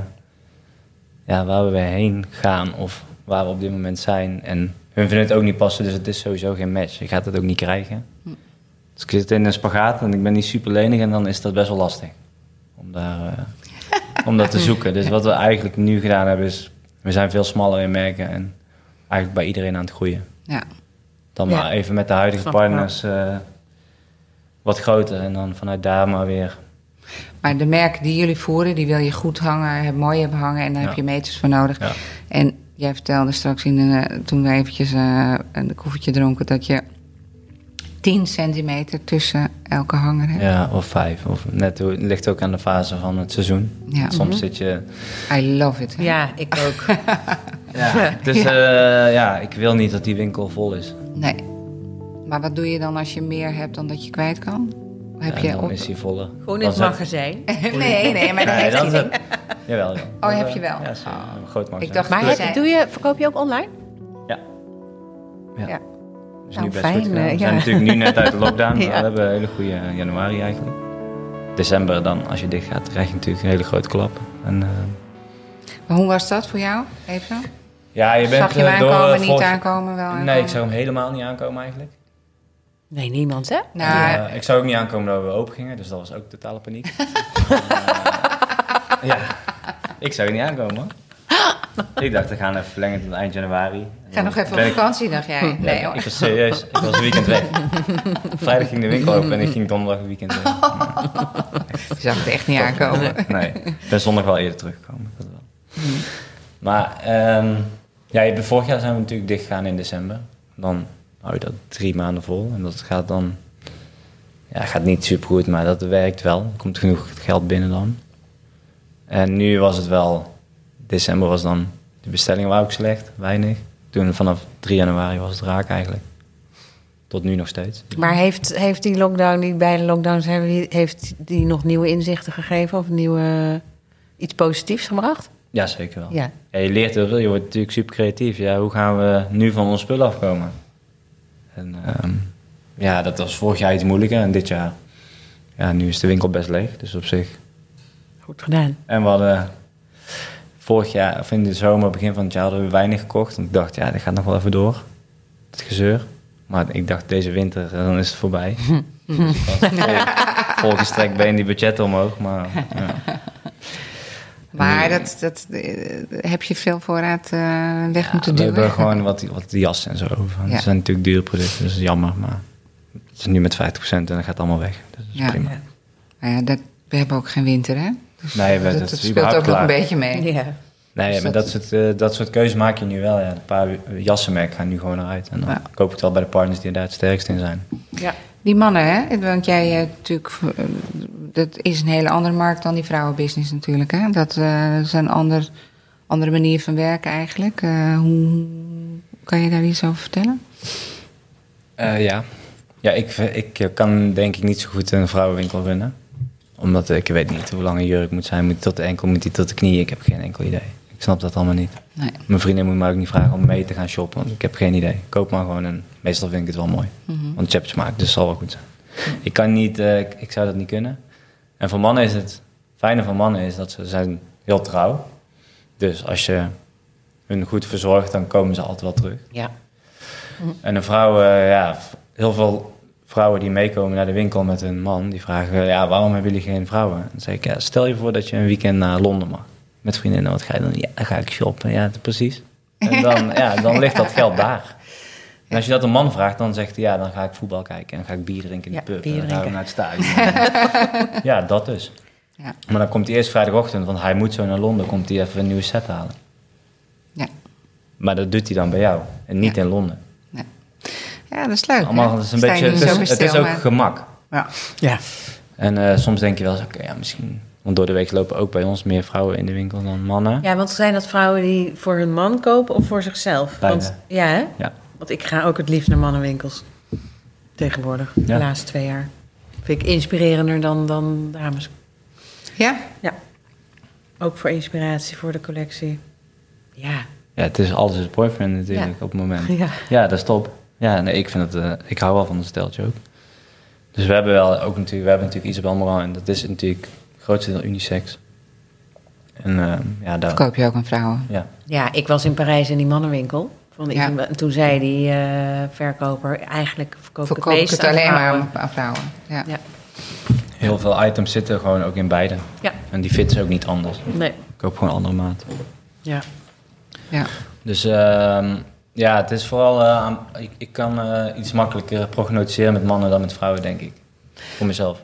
ja, waar we weer heen gaan. Of waar we op dit moment zijn. En hun vinden het ook niet passen. Dus het is sowieso geen match. Je gaat het ook niet krijgen. Hm. Dus ik zit in een spagaat en ik ben niet super lenig. En dan is dat best wel lastig. Om daar... eh, om dat te zoeken. Dus wat we eigenlijk nu gedaan hebben is... We zijn veel smaller in merken en eigenlijk bij iedereen aan het groeien. Ja. Dan Ja. maar even met de huidige partners eh, wat groter. En dan vanuit daar maar weer... Maar de merken die jullie voeren, die wil je goed hangen, mooi hebben hangen. En daar Ja. heb je meters voor nodig. Ja, En jij vertelde straks in de, toen we eventjes eh, een koffietje dronken... dat je 10 centimeter tussen elke hanger hebt. ja, of vijf. Of net, hoe- het ligt ook aan de fase van het seizoen. Ja. Soms zit je... I love it. hè? Ja, ik ook. Ja, dus ja. ja, ik wil niet dat die winkel vol is. Nee. Maar wat doe je dan als je meer hebt dan dat je kwijt kan? Heb Ja, je dan op... is die voller. Gewoon in het magazijn. nee, nee, maar dat Nee, heeft dan hij. Jawel, ja. Oh, heb je wel? Ja. Oh. Een groot magazijn. Ik dacht- Maar heb, doe je, verkoop je ook online? Ja. Ja. Ja. Dus Nou, nu best fijn, goed gedaan. eh, We ja. zijn natuurlijk nu net uit de lockdown. Ja. maar We hebben een hele goede januari eigenlijk. December dan, als je dicht gaat, krijg je natuurlijk een hele grote klap. En, eh, Maar hoe was dat voor jou? Even? ja, je bent Zag je hem eh, door, aankomen, eh, niet volg- aankomen, wel Nee, ik zag hem helemaal niet aankomen eigenlijk. Nee, niemand hè? Nou, ik zag ook niet aankomen dat we open gingen, dus dat was ook totale paniek. En, ja, ik het niet aankomen hoor. Ik dacht, we gaan even verlengen tot eind januari. ga nog even op ik- vakantie, dacht jij. Nee Nee, hoor. ik was serieus. Ik was weekend weg. Vrijdag ging de winkel open en ik ging donderdag een weekend weg. Je zag het echt niet aankomen. Nee, ik ben zondag wel eerder teruggekomen. Dat wel. Maar ehm, ja, je- vorig jaar zijn we natuurlijk dicht gegaan in december. Dan hou je dat drie maanden vol. En dat gaat dan... Ja, gaat niet super goed, maar dat werkt wel. Er komt genoeg geld binnen dan. En nu was het wel... December was dan... De bestellingen waren ook slecht, weinig. Toen vanaf 3 januari was het raak eigenlijk. Tot nu nog steeds. Maar heeft, heeft die lockdown, die beide lockdowns, hebben die- heeft die nog nieuwe inzichten gegeven? Of nieuwe, iets positiefs gebracht? Ja, zeker wel. Ja. Ja, je leert heel veel, je wordt natuurlijk super creatief. Ja, hoe gaan we nu van ons spul afkomen? En ehm, ja, dat was vorig jaar iets moeilijker en dit jaar, ja, nu is de winkel best leeg, dus op zich. Goed gedaan. En we hadden vorig jaar, of in de zomer, begin van het jaar, hadden we weinig gekocht. En ik dacht, ja, dit gaat nog wel even door, het gezeur. Maar ik dacht, deze winter, eh, dan is het voorbij. dus volgestrekt been die budgetten omhoog, maar ja. Maar dat, dat, eh, heb je veel voorraad eh, weg moeten we duwen? hebben gewoon wat, wat jassen en zo over. Ja. Het zijn natuurlijk dure producten, dus dat is jammer. Maar het is nu met 50% en dan gaat allemaal weg. Dus dat is Ja. prima. Nou ja, dat, we hebben ook geen winter, hè? Dus Nee, dat, dat dat is speelt überhaupt ook nog een klaar. beetje mee. Ja. Nee, Dus maar dat- dat, soort, eh, dat soort keuzes maak je nu wel. Ja. Een paar jassenmerken gaan nu gewoon eruit. En dan Ja. koop ik het wel bij de partners die daar het sterkst in zijn. ja. Die mannen, hè? Want jij eh, natuurlijk... eh, Dat is een hele andere markt dan die vrouwenbusiness natuurlijk, hè? Dat eh, is een ander, andere manier van werken eigenlijk. Eh, hoe Kan je daar iets over vertellen? Eh, ja. Ja, ik, ik kan denk ik niet zo goed een vrouwenwinkel runnen. Omdat ik weet niet hoe lang een jurk moet zijn. Moet die tot de enkel, moet die tot de knie? Ik heb geen enkel idee. Ik snap dat allemaal niet. Nee. Mijn vriendin moet me ook niet vragen om mee te gaan shoppen. Want ik heb geen idee. Koop maar gewoon en meestal vind ik het wel mooi. Mhm. Want je hebt smaak, dus het zal wel goed zijn. Ik kan niet, eh, ik, ik zou dat niet kunnen. En voor mannen is het, het fijne van mannen is dat ze zijn heel trouw. Dus als je hun goed verzorgt, dan komen ze altijd wel terug. Ja. En een vrouw, eh, ja, heel veel vrouwen die meekomen naar de winkel met hun man, die vragen, ja, waarom hebben jullie geen vrouwen? Dan zeg ik, ja, stel je voor dat je een weekend naar Londen mag. Met vriendinnen, wat ga je dan? Ja, dan ga ik shoppen. Ja, precies. En dan, ja, dan ligt dat geld daar. En als je dat een man vraagt, dan zegt hij, ja, dan ga ik voetbal kijken en ga ik bier drinken in de Ja, pub. bier en dan naar het stadion. ja, dat dus. Ja. Maar dan komt hij eerst vrijdagochtend, want hij moet zo naar Londen, komt hij even een nieuwe set halen. Ja. Maar dat doet hij dan bij jou en niet Ja. in Londen. Ja, dat is leuk. Allemaal, het is een beetje, het is, het ook maar- gemak. Ja. Ja. En eh, soms denk je wel eens, oké, ja, misschien... Want door de week lopen ook bij ons meer vrouwen in de winkel dan mannen. ja, want zijn dat vrouwen die voor hun man kopen of voor zichzelf? Beide. Want, ja, hè? Ja. Want ik ga ook het liefst naar mannenwinkels. Tegenwoordig, de Ja. laatste twee jaar. Vind ik inspirerender dan, dan dames. Ja? Ja. Ook voor inspiratie voor de collectie. Ja. Ja, het is alles is boyfriend natuurlijk Ja. op het moment. Ja. Ja, dat is top. Ja, nee, ik vind het... eh, ik hou wel van het steltje ook. Dus we hebben wel ook natuurlijk... We hebben natuurlijk Isabel Moran en dat is natuurlijk het grootste deel unisex. En eh, ja, daar... Verkoop je ook aan vrouwen? Ja. Ja, ik was in Parijs in die mannenwinkel. Ja. Isabel- en toen zei die eh, verkoper, eigenlijk verkoop ik het Verkoop ik het aan alleen maar vrouwen. aan, aan vrouwen? Ja. Ja. Heel veel items zitten gewoon ook in beide. Ja. En die fits ook niet anders. Nee. Ik koop gewoon andere maat. Ja. ja. Dus ehm, ja, het is vooral... eh, ik, ik kan eh, iets makkelijker prognosticeren met mannen dan met vrouwen, denk ik. Voor mezelf.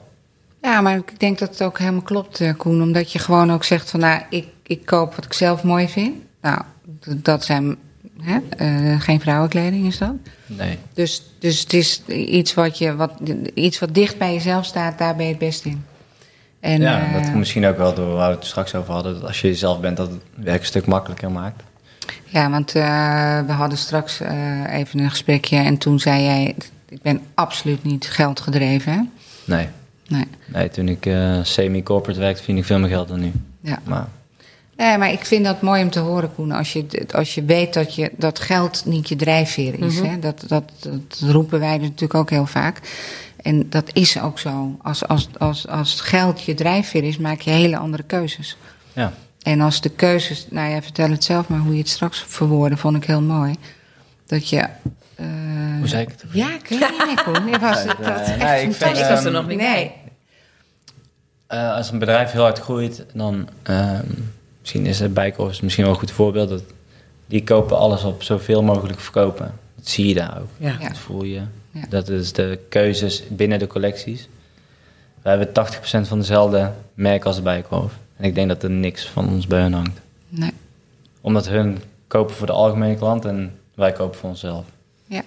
Ja, maar ik denk dat het ook helemaal klopt, eh, Koen. Omdat je gewoon ook zegt van, nou, ik, ik koop wat ik zelf mooi vind. Nou, dat zijn hè, geen vrouwenkleding, is dat? Nee. Dus, dus het is iets wat, je, wat, iets wat dicht bij jezelf staat, daar ben je het best in. En, ja, dat komt misschien ook wel door waar we het straks over hadden. Dat als je jezelf bent, dat het werk een stuk makkelijker maakt. Ja, want eh, we hadden straks eh, even een gesprekje en toen zei jij... ik ben absoluut niet geldgedreven, hè? Nee. Nee. Nee, toen ik eh, semi-corporate werkte, vind ik veel meer geld dan nu. Ja. Maar Nee, maar ik vind dat mooi om te horen, Koen. Als je, als je weet dat, je, dat geld niet je drijfveer is. Mhm. hè? Dat, dat, dat roepen wij natuurlijk ook heel vaak. En dat is ook zo. Als, als, als, als geld je drijfveer is, maak je hele andere keuzes. ja, En als de keuzes, nou ja, vertel het zelf maar hoe je het straks verwoordde, vond ik heel mooi. Dat je. eh, hoe zei ik het? Ja, ik weet niet meer, Koen. Het was, het was echt nee, ik vind, fantastisch. Ik was er nog niet Nee. Eh, als een bedrijf heel hard groeit, dan ehm, misschien is het Bijkorfs misschien wel een goed voorbeeld. Dat, die kopen alles op zoveel mogelijk verkopen. Dat zie je daar ook. Ja. Ja. Dat voel je. Ja. Dat is de keuzes binnen de collecties. We hebben 80% van dezelfde merk als de Bijkorf. En ik denk dat er niks van ons bij hun hangt. Nee. Omdat hun kopen voor de algemene klant en wij kopen voor onszelf. Ja. En,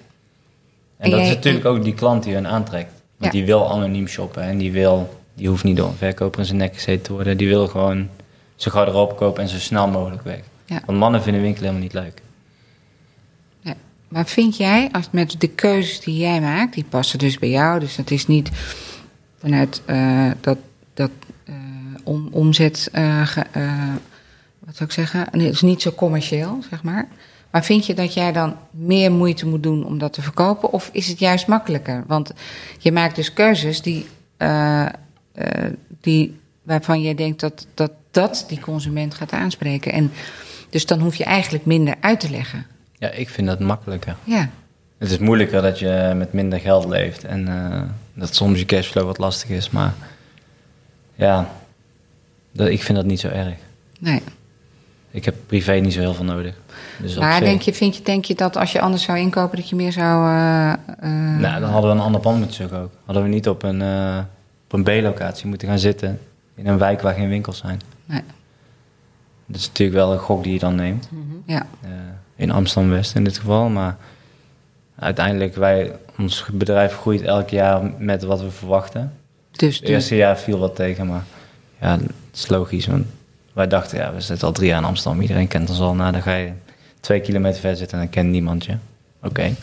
En dat jij- is natuurlijk ook die klant die hun aantrekt. Want Ja. die wil anoniem shoppen en die, wil, die hoeft niet door een verkoper in zijn nek gezeten te worden. Die wil gewoon zo gauw erop kopen en zo snel mogelijk weg. Ja. Want mannen vinden winkelen helemaal niet leuk. Ja. Maar vind jij, als met de keuzes die jij maakt, die passen dus bij jou, dus dat is niet vanuit eh, dat, dat om, omzet, eh, ge- eh, wat zou ik zeggen, nee, het is niet zo commercieel, zeg maar. Maar vind je dat jij dan meer moeite moet doen om dat te verkopen, of is het juist makkelijker? Want je maakt dus keuzes die, eh, die, waarvan je denkt dat, dat dat die consument gaat aanspreken. En dus dan hoef je eigenlijk minder uit te leggen. Ja, ik vind dat makkelijker. Ja, Het is moeilijker dat je met minder geld leeft en dat soms je cashflow wat lastig is. Maar ja, dat, ik vind dat niet zo erg. nee. Ik heb privé niet zo heel veel nodig. Dus Maar denk je, vind je, denk je dat als je anders zou inkopen, dat je meer zou. eh, eh, Nou, dan hadden we een ander pand moeten zoeken ook. Hadden we niet op een, eh, op een B-locatie moeten gaan zitten. In een wijk waar geen winkels zijn. Nee. Dat is natuurlijk wel een gok die je dan neemt. Ja, Eh, in Amsterdam-West in dit geval. Maar uiteindelijk, wij, ons bedrijf groeit elk jaar met wat we verwachten. dus. Het dus eerste jaar viel wat tegen, maar ja, het is logisch. Want wij dachten, ja, we zitten al drie jaar in Amsterdam. Iedereen kent ons al. Nou, dan ga je twee kilometer ver zitten en dan kent niemand je. Oké,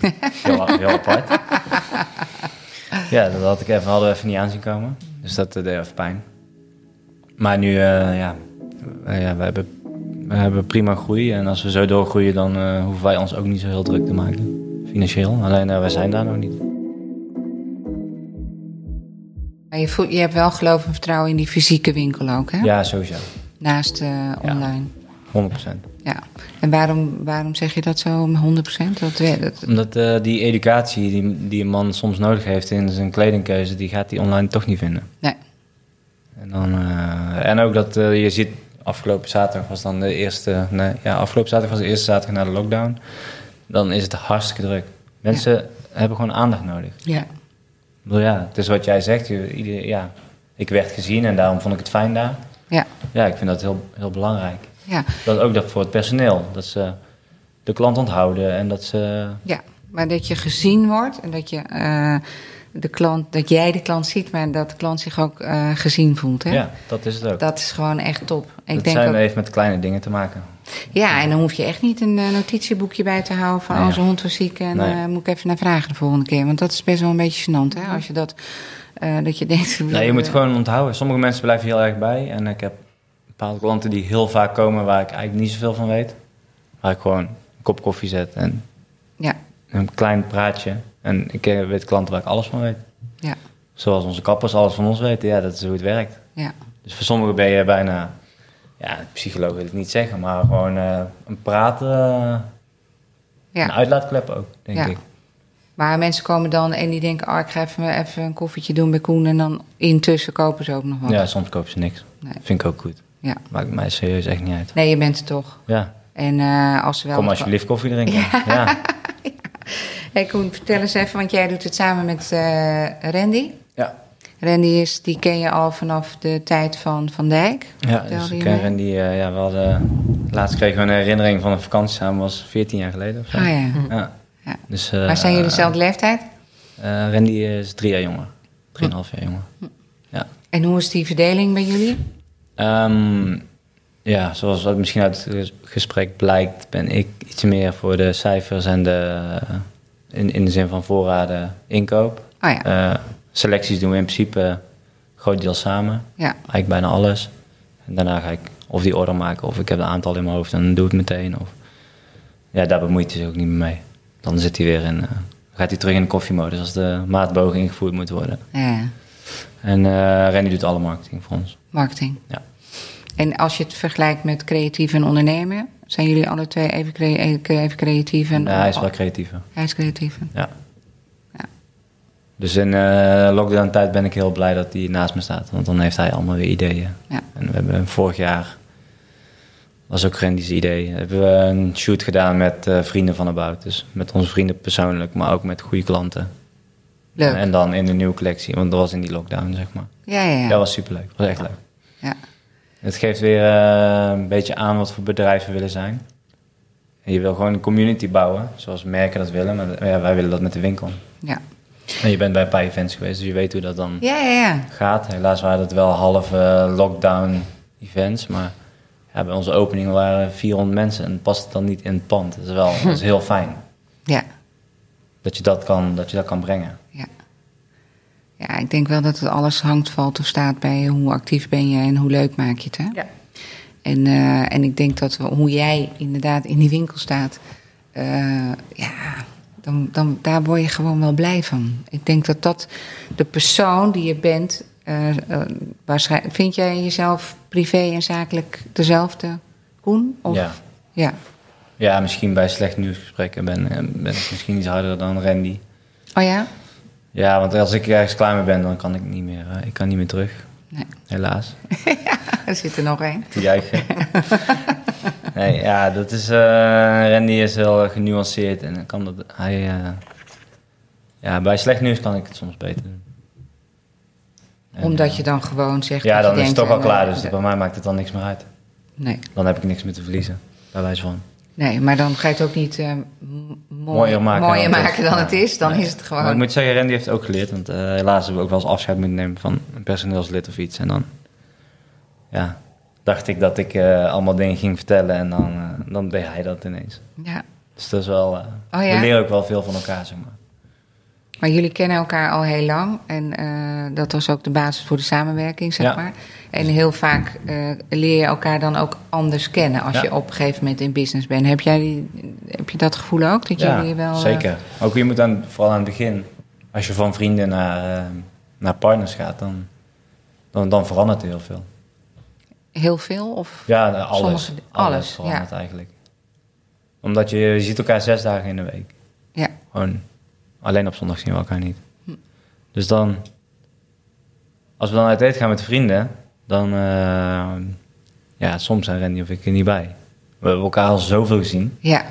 heel, heel apart. Ja, dat had ik even, hadden we even niet aanzien komen. Dus dat eh, deed even pijn. Maar nu, eh, ja, eh, ja we, hebben, we hebben prima groei. En als we zo doorgroeien, dan hoeven wij ons ook niet zo heel druk te maken. Financieel. Alleen wij zijn daar nog niet. Maar je, voelt, je hebt wel geloof en vertrouwen in die fysieke winkel ook, hè? Ja, sowieso. Naast eh, online. 100%. Ja. En waarom, waarom zeg je dat zo om 100%? Dat, Omdat eh, die educatie die, die een man soms nodig heeft in zijn kledingkeuze, die gaat hij online toch niet vinden. nee. En, dan, eh, en ook dat je ziet, afgelopen zaterdag was dan de eerste, nee, ja, afgelopen zaterdag was de eerste zaterdag na de lockdown. Dan is het hartstikke druk. Mensen hebben gewoon aandacht nodig. Ja. Bedoel, ja, het is wat jij zegt. Ieder, ja, ik werd gezien en daarom vond ik het fijn daar. Ja. Ja, ik vind dat heel, heel belangrijk. Ja. Dat ook dat voor het personeel. Dat ze de klant onthouden en dat ze... ja. Maar dat je gezien wordt en dat je eh, de klant, dat jij de klant ziet, maar dat de klant zich ook eh, gezien voelt. Hè? Ja, dat is het ook. Dat is gewoon echt top. Ik het denk zijn, ook, heeft met kleine dingen te maken. ja, en dan hoef je echt niet een eh, notitieboekje bij te houden van Nee, oh, zijn hond was ziek en Nee. eh, moet ik even naar vragen de volgende keer. Want dat is best wel een beetje gênant, hè? Als je dat, eh, dat je denkt... Nee, je moet gewoon onthouden. Sommige mensen blijven heel erg bij. En ik heb bepaalde klanten die heel vaak komen waar ik eigenlijk niet zoveel van weet. Waar ik gewoon een kop koffie zet en Ja, een klein praatje. En ik eh, weet klanten waar ik alles van weet. ja, Zoals onze kappers alles van ons weten. Ja, dat is hoe het werkt. ja. Dus voor sommigen ben je bijna... Ja, psycholoog wil ik niet zeggen, maar gewoon eh, een praten... eh, ja. Een uitlaatklep ook, denk Ja. ik. Maar mensen komen dan en die denken, oh, ik ga even, even een koffietje doen bij Koen. En dan intussen kopen ze ook nog wat. Ja, soms kopen ze niks. Nee. Vind ik ook goed. Ja. Maakt mij serieus echt niet uit. Nee, je bent er toch. Ja, En als ze wel... kom alsjeblieft koffie drinken. Ja. Hey Koen, vertel eens even, want jij doet het samen met eh, Randy. Ja. Randy is, die ken je al vanaf de tijd van Van Dijk. Ja, dus ik ken mij? Randy, eh, ja, we hadden, laatst kregen we een herinnering van een vakantie samen, was 14 jaar geleden of zo. Ah ja. Ja. Ja. Dus, eh, maar zijn jullie dezelfde leeftijd? eh, Randy is drie jaar jonger. Drieënhalf jaar jonger. Ja. En hoe is die verdeling bij jullie? Ehm, ja, zoals wat misschien uit het gesprek blijkt, ben ik iets meer voor de cijfers en de, in, in de zin van voorraden, inkoop. Oh ja, Eh, selecties doen we in principe groot deel samen. ja, Eigenlijk bijna alles. En daarna ga ik of die order maken of ik heb een aantal in mijn hoofd en dan doe ik het meteen. Of... Ja, daar bemoeit hij zich ook niet meer mee. Dan zit hij weer in, eh, gaat hij terug in de koffiemodus als de maatbogen ingevoerd moet worden. ja. En eh Randy doet alle marketing voor ons. marketing. Ja. En als je het vergelijkt met creatief en ondernemen, zijn jullie alle twee even, crea- even creatief? En, Ja, hij is wel creatiever. Hij is creatief. Ja. Ja. Dus in eh lockdown tijd ben ik heel blij dat hij naast me staat. Want dan heeft hij allemaal weer ideeën. Ja. En we hebben vorig jaar, was ook Randy's idee, hebben we een shoot gedaan met eh, vrienden van About. Dus met onze vrienden persoonlijk, maar ook met goede klanten. Leuk. En dan in de nieuwe collectie, want dat was in die lockdown, zeg maar. ja, ja, ja. Dat was superleuk, dat was echt leuk. ja. Het geeft weer eh, een beetje aan wat voor bedrijven we willen zijn. En je wil gewoon een community bouwen, zoals merken dat willen. Maar ja, wij willen dat met de winkel. ja. En je bent bij een paar events geweest, dus je weet hoe dat dan Ja, ja, ja. gaat. Helaas waren het wel halve lockdown events, maar ja, bij onze opening waren 400 mensen en het past dan niet in het pand. Dat is wel dat is heel fijn Ja, dat je dat kan, dat je dat kan brengen. Ja. Ik denk wel dat het alles hangt, valt of staat bij hoe actief ben je en hoe leuk maak je het, hè? Ja. En, eh, en ik denk dat we- hoe jij inderdaad in die winkel staat, eh, ja, dan, dan, daar word je gewoon wel blij van. Ik denk dat dat de persoon die je bent, eh, eh, waarschijnlijk, vind jij jezelf privé en zakelijk dezelfde, Koen? Of, Ja. ja. ja, misschien bij slecht nieuwsgesprekken ben, ben ik misschien iets harder dan Randy. Oh ja? Ja, want als ik ergens klaar mee ben, dan kan ik niet meer, eh, ik kan niet meer terug. Nee. Helaas. Er zit er nog één. Te juichen. nee, ja, dat is... eh, Randy is heel genuanceerd en kan dat... Hij, eh, ja, bij slecht nieuws kan ik het soms beter doen. En, Omdat je dan gewoon zegt. Ja, je dan is het toch al klaar, dus bij mij maakt het dan niks meer uit. Nee, Dan heb ik niks meer te verliezen, bij wijze van. Nee, maar dan ga je het ook niet eh, mooi- Mooier maken mooier dan het is. dan Ja. het is. Dan Nee. is het gewoon. Maar ik moet zeggen, Randy heeft het ook geleerd, want eh, helaas hebben we ook wel eens afscheid moeten nemen van een personeelslid of iets. En dan, ja, dacht ik dat ik eh, allemaal dingen ging vertellen en dan, dan deed hij dat ineens. Ja, Dus dat is wel... Oh ja? We leren ook wel veel van elkaar, zeg maar. Maar jullie kennen elkaar al heel lang. En eh, dat was ook de basis voor de samenwerking, zeg Ja. maar. En heel vaak eh, leer je elkaar dan ook anders kennen als Ja. je op een gegeven moment in business bent. Heb, jij die, heb je dat gevoel ook? Dat Ja, jullie wel. eh, zeker. Ook je moet dan, vooral aan het begin, als je van vrienden naar, naar partners gaat, dan, dan, dan verandert er heel veel. heel veel? Of? Ja, alles. Sommige- alles, alles, verandert eigenlijk. Omdat je, je ziet elkaar zes dagen in de week. Ja. Gewoon, alleen op zondag zien we elkaar niet. Hm. Dus dan, als we dan uit eten gaan met vrienden, dan, eh, ja, soms zijn Randy of ik er niet bij. We hebben elkaar al zoveel gezien, Ja.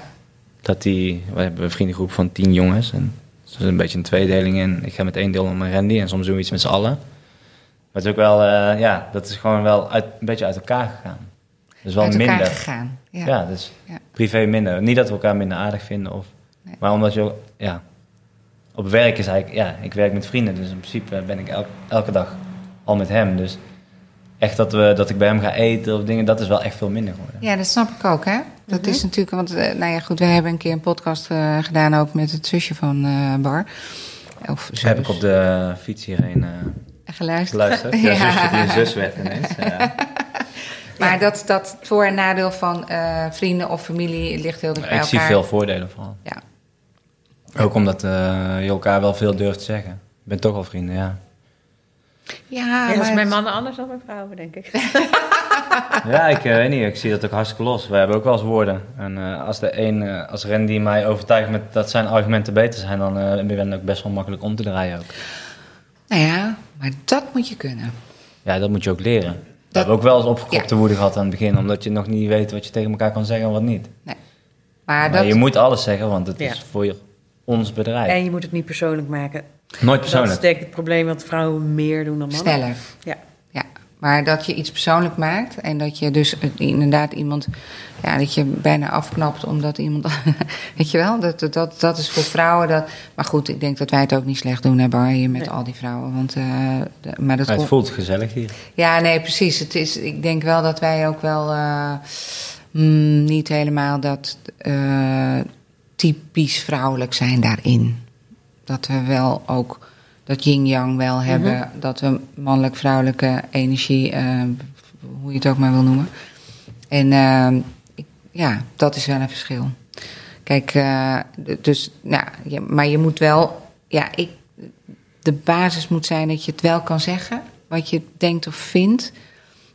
dat die, we hebben een vriendengroep van tien jongens en het is een beetje een tweedeling in. Ik ga met één deel met Randy en soms doen we iets met z'n allen. Maar het is ook wel, eh, ja, dat is gewoon wel uit, een beetje uit elkaar gegaan. Dus wel Uit elkaar minder. gegaan. Ja. Ja, dus Ja. privé minder. Niet dat we elkaar minder aardig vinden, of, Nee. maar omdat je, ja, op werk is eigenlijk, ja, ik werk met vrienden, dus in principe ben ik elk- elke dag al met hem. Dus echt dat, we, dat ik bij hem ga eten of dingen, dat is wel echt veel minder geworden. Ja, dat snap ik ook, hè? Dat is natuurlijk, want, eh, nou ja, goed, we hebben een keer een podcast eh, gedaan ook met het zusje van eh, Bar. Of zus. heb ik op de fiets hierheen eh, geluisterd. geluisterd. Ja, zusje die een zus werd ineens. Ja. Maar dat, dat voor- en nadeel van eh, vrienden of familie ligt heel dicht bij Ik elkaar. zie veel voordelen vooral. Ja. Ook omdat eh, je elkaar wel veel durft te zeggen. Ik ben toch wel vrienden, ja. Ja, Ja, dat is mijn mannen anders dan mijn vrouwen, denk ik. Ja, ik eh, weet niet. Ik zie dat ook hartstikke los. We hebben ook wel eens woorden. En eh, als de een, eh, als Randy mij overtuigt met dat zijn argumenten beter zijn, dan eh ben ik ook best wel makkelijk om te draaien ook. Nou ja, maar dat moet je kunnen. Ja, dat moet je ook leren. Dat hebben we ook wel eens opgekropte woede gehad aan het begin, omdat je nog niet weet wat je tegen elkaar kan zeggen en wat niet. Maar, Maar dat, je moet alles zeggen, want het Ja. is voor je, ons bedrijf. En je moet het niet persoonlijk maken. Nooit Dat is persoonlijk. denk ik het probleem wat vrouwen meer doen dan mannen. sneller. Ja. Ja, maar dat je iets persoonlijk maakt en dat je dus inderdaad iemand, ja, dat je bijna afknapt omdat iemand, weet je wel, dat, dat- dat, dat is voor vrouwen dat. Maar goed, ik denk dat wij het ook niet slecht doen, hè, Bar, hier met Nee. al die vrouwen. Want, eh, de- maar dat Maar het voelt gezellig hier. Ja, nee, precies. Het is, ik denk wel dat wij ook wel eh, mm, niet helemaal dat eh, typisch vrouwelijk zijn daarin. Dat we wel ook dat yin-yang wel hebben. Dat we mannelijk-vrouwelijke energie, eh, hoe je het ook maar wil noemen. En eh, ik- ja, dat is wel een verschil. Kijk, eh, dus, nou, ja, maar je moet wel, ja, ik, de basis moet zijn dat je het wel kan zeggen, wat je denkt of vindt,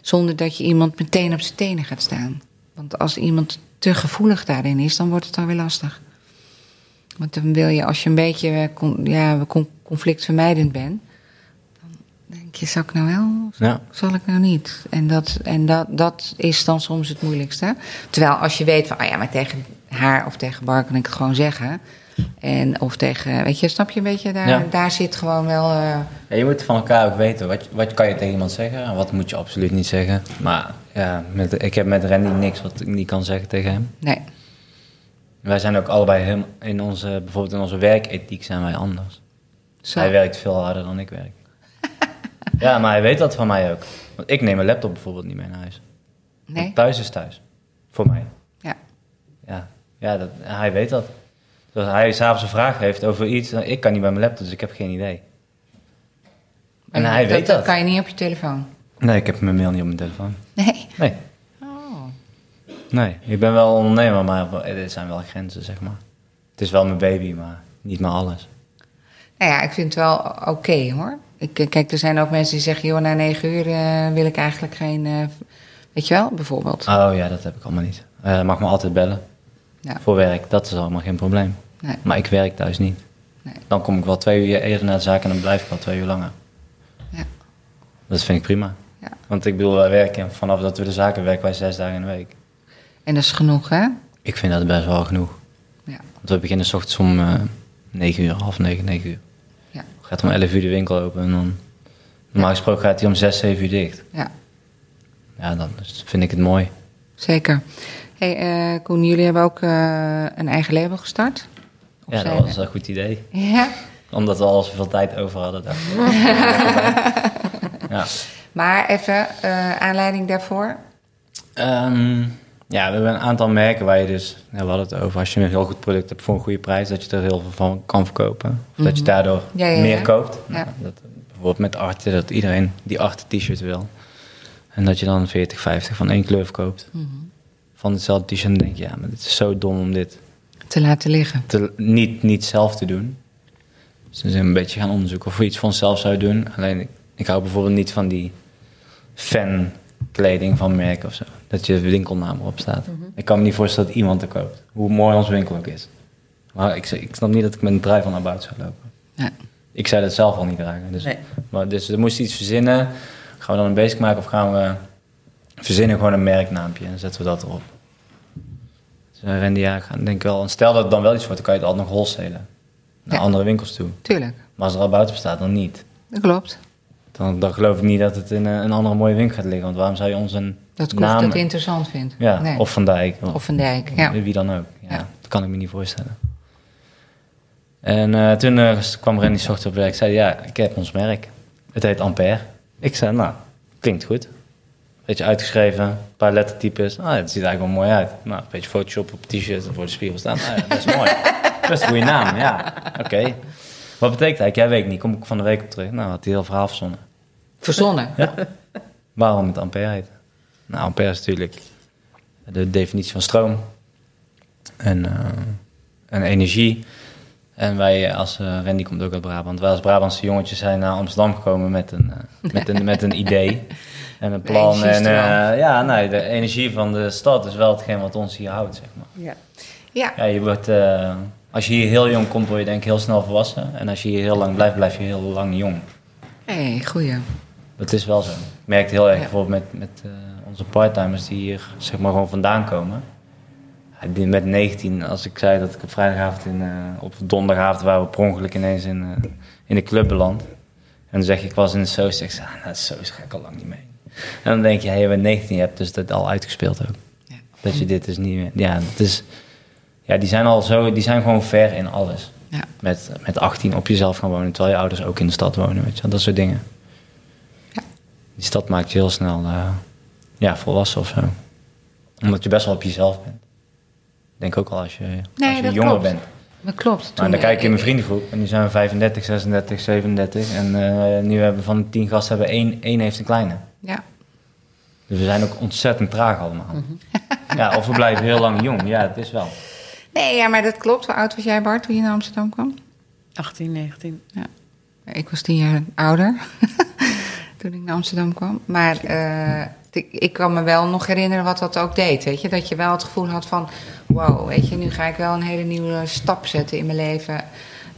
zonder dat je iemand meteen op zijn tenen gaat staan. Want als iemand te gevoelig daarin is, dan wordt het dan weer lastig. Want dan wil je, als je een beetje eh, con- ja, con- conflictvermijdend bent, dan denk je, zal ik nou wel Ja. zal ik nou niet? En, dat, en dat, dat is dan soms het moeilijkste. Terwijl als je weet van, ah ja, maar tegen haar of tegen Bar kan ik het gewoon zeggen. En of tegen, weet je, snap je een beetje, daar, Ja. daar zit gewoon wel... eh, Ja, je moet van elkaar ook weten. Wat, wat kan je tegen iemand zeggen en wat moet je absoluut niet zeggen. Maar ja, met, ik heb met Randy niks wat ik niet kan zeggen tegen hem. nee, Wij zijn ook allebei hem, in onze, bijvoorbeeld in onze werkethiek zijn wij anders. zo. Hij werkt veel harder dan ik werk. ja, maar hij weet dat van mij ook. Want ik neem mijn laptop bijvoorbeeld niet mee naar huis. Nee? Want thuis is thuis. Voor mij. Ja. Ja, ja dat, hij weet dat. Dus als hij s'avonds een vraag heeft over iets, dan, ik kan niet bij mijn laptop, dus ik heb geen idee. En hij dat, weet dat. Dat kan je niet op je telefoon. Nee, ik heb mijn mail niet op mijn telefoon. Nee. Nee. Nee. Ik ben wel ondernemer, maar er zijn wel grenzen, zeg maar. Het is wel mijn baby, maar niet maar alles. Nou ja, ik vind het wel oké hoor. Ik, eh, kijk, er zijn ook mensen die zeggen, joh, na negen uur eh, wil ik eigenlijk geen... eh, weet je wel, bijvoorbeeld. Oh ja, dat heb ik allemaal niet. Eh mag me altijd bellen. Ja. Voor werk, dat is allemaal geen probleem. Nee. Maar ik werk thuis niet. Nee. Dan kom ik wel twee uur eerder naar de zaak en dan blijf ik wel twee uur langer. Ja. Dat vind ik prima. Ja. Want ik bedoel, wij werken, vanaf dat we de zaken werken wij zes dagen in de week. En dat is genoeg, hè? Ik vind dat best wel genoeg. Ja. Want we beginnen s ochtends om eh 9 uur, half negen, negen uur. Ja. Gaat om 11 uur de winkel open en dan... Normaal gesproken gaat hij om 6, 7 uur dicht. Ja, Ja, dan vind ik het mooi. zeker. hey, eh, Koen, jullie hebben ook eh, een eigen label gestart? Of Ja, dat was een goed idee. Ja, Omdat we al zoveel tijd over hadden. ik. ja. maar even, eh, aanleiding daarvoor? Ehm, Ja, we hebben een aantal merken waar je dus, we hadden het over, als je een heel goed product hebt voor een goede prijs, dat je er heel veel van kan verkopen. Of dat je daardoor Mhm. Ja, ja, meer koopt. Nou, dat, bijvoorbeeld met Arte, dat iedereen die Arte t-shirt wil. En dat je dan 40, 50 van één kleur verkoopt. Mhm. Van hetzelfde t-shirt, dan denk je, ja, maar dit is zo dom om dit Te laten liggen. te, niet, niet zelf te doen. Dus dan zijn we een beetje gaan onderzoeken of we iets voor onszelf zouden doen. Alleen, ik, ik hou bijvoorbeeld niet van die fan-kleding van merken of zo. Dat je winkelnaam erop staat. Ik kan me niet voorstellen dat iemand er koopt. Hoe mooi onze winkel ook is. Maar ik, ik snap niet dat ik met een trui van naar buiten zou lopen. Ja. Ik zou dat zelf al niet dragen. Dus, Nee. maar, dus we moesten iets verzinnen. Gaan we dan een basic maken of gaan we verzinnen gewoon een merknaampje en zetten we dat erop. Dus uh, Randy, ja, ik denk wel. En stel dat het dan wel iets wordt, dan kan je het altijd nog wholesalen. Naar Ja. andere winkels toe. Tuurlijk, Maar als er al buiten bestaat, dan niet. dat klopt. Dan, dan geloof ik niet dat het in eh, een andere mooie winkel gaat liggen. Want waarom zou je ons een Dat naam... dat interessant vindt. ja, Nee. of Van Dijk. Of Van Dijk, ja. Wie dan ook. Ja, Ja. Dat kan ik me niet voorstellen. En eh, toen eh, kwam Randy 's ochtends op werk. zei ja, ik heb ons merk. Het heet Ampère. Ik zei, nou, klinkt goed. Beetje uitgeschreven, een paar lettertypes. Ah, het ziet eigenlijk wel mooi uit. Nou, een beetje Photoshop op t-shirt en voor de spiegel staan. Ah, ja, dat is mooi. Is een goede naam, ja. Oké. Wat betekent eigenlijk? Jij weet niet. Kom ik van de week op terug. Nou, had hij heel verhaal verzonnen. Verzonnen. Ja. Waarom het ampère heet? Nou, ampère is natuurlijk de definitie van stroom en, eh, en energie. En wij als, eh Randy komt ook uit Brabant, wij als Brabantse jongetjes zijn naar Amsterdam gekomen met een, eh, met een, met een idee en een plan. En ja, nee, de energie van de stad is wel hetgeen wat ons hier houdt, zeg maar. Ja. Ja, Ja, je wordt, als je hier heel jong komt, word je denk ik heel snel volwassen. En als je hier heel lang blijft, blijf je heel lang jong. hey, goeie. Dat is wel zo. Ik merk het heel erg Ja. bijvoorbeeld met, met eh, onze parttimers die hier zeg maar gewoon vandaan komen. Die met 19, als ik zei dat ik op vrijdagavond in, eh, op donderdagavond waren we per ongeluk ineens in, eh, in de club beland. En dan zeg je, ik was in de Soos. Ik zei, ah, nou, Soos ga ik al lang niet mee. En dan denk je, hey, je bent 19, je hebt dus dat al uitgespeeld ook. Ja. Dat je dit dus niet meer... Ja, het is, ja, die zijn al zo, die zijn gewoon ver in alles. Ja. Met, met 18 op jezelf gaan wonen, terwijl je ouders ook in de stad wonen, weet je. Dat soort dingen. Ja. Die stad maakt je heel snel eh, ja, volwassen of zo. Omdat je best wel op jezelf bent. Ik denk ook al als je, als je jonger klopt. bent. Dat klopt. Maar dan kijk ik in mijn eh, vriendengroep en die zijn 35, 36, 37. En eh, nu hebben we van de 10 gasten hebben één, één heeft een kleine. Ja, Dus we zijn ook ontzettend traag allemaal. Mhm. Ja, of we blijven heel lang jong. Ja, het is wel. Nee, ja, maar dat klopt. Hoe oud was jij, Bart, toen je naar Amsterdam kwam? 18, 19. Ik was tien jaar ouder toen ik naar Amsterdam kwam. Maar eh, ik, kan me wel nog herinneren wat dat ook deed. Weet je? Dat je wel het gevoel had van... wow, weet je, nu ga ik wel een hele nieuwe stap zetten in mijn leven.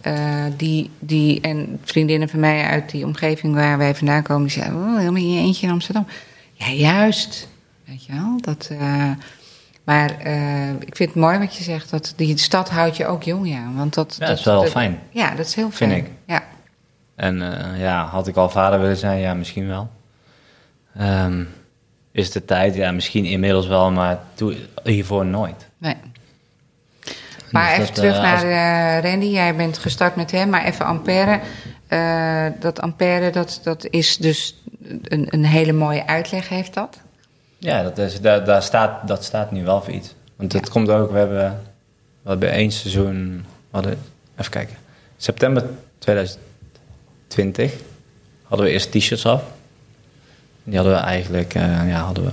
Eh, die, die, en vriendinnen van mij uit die omgeving waar wij vandaan komen... die zeiden, oh, helemaal in je eentje in Amsterdam. Ja, juist. Weet je wel? Dat, eh, maar ik vind het mooi wat je zegt. Dat die stad houdt je ook jong, ja. Want dat, Ja, dat is wel fijn. Ja, dat is heel Vind fijn. ik. Ja. En eh, ja, had ik al vader willen zijn? Ja, misschien wel. Ehm, is de tijd? Ja, misschien inmiddels wel, maar toen, hiervoor nooit. Nee. Maar Dus even dat, terug eh, naar als- eh, Randy. Jij bent gestart met hem, maar even Ampère. Dat Ampère, dat, dat is dus een, een hele mooie uitleg, heeft dat? Ja, dat, is, daar, daar staat, dat staat nu wel voor iets. Want het komt ook, we hebben, we hebben één seizoen, we hadden, even kijken, september 2020 hadden we eerst t-shirts af. Die hadden we eigenlijk, eh, ja, hadden we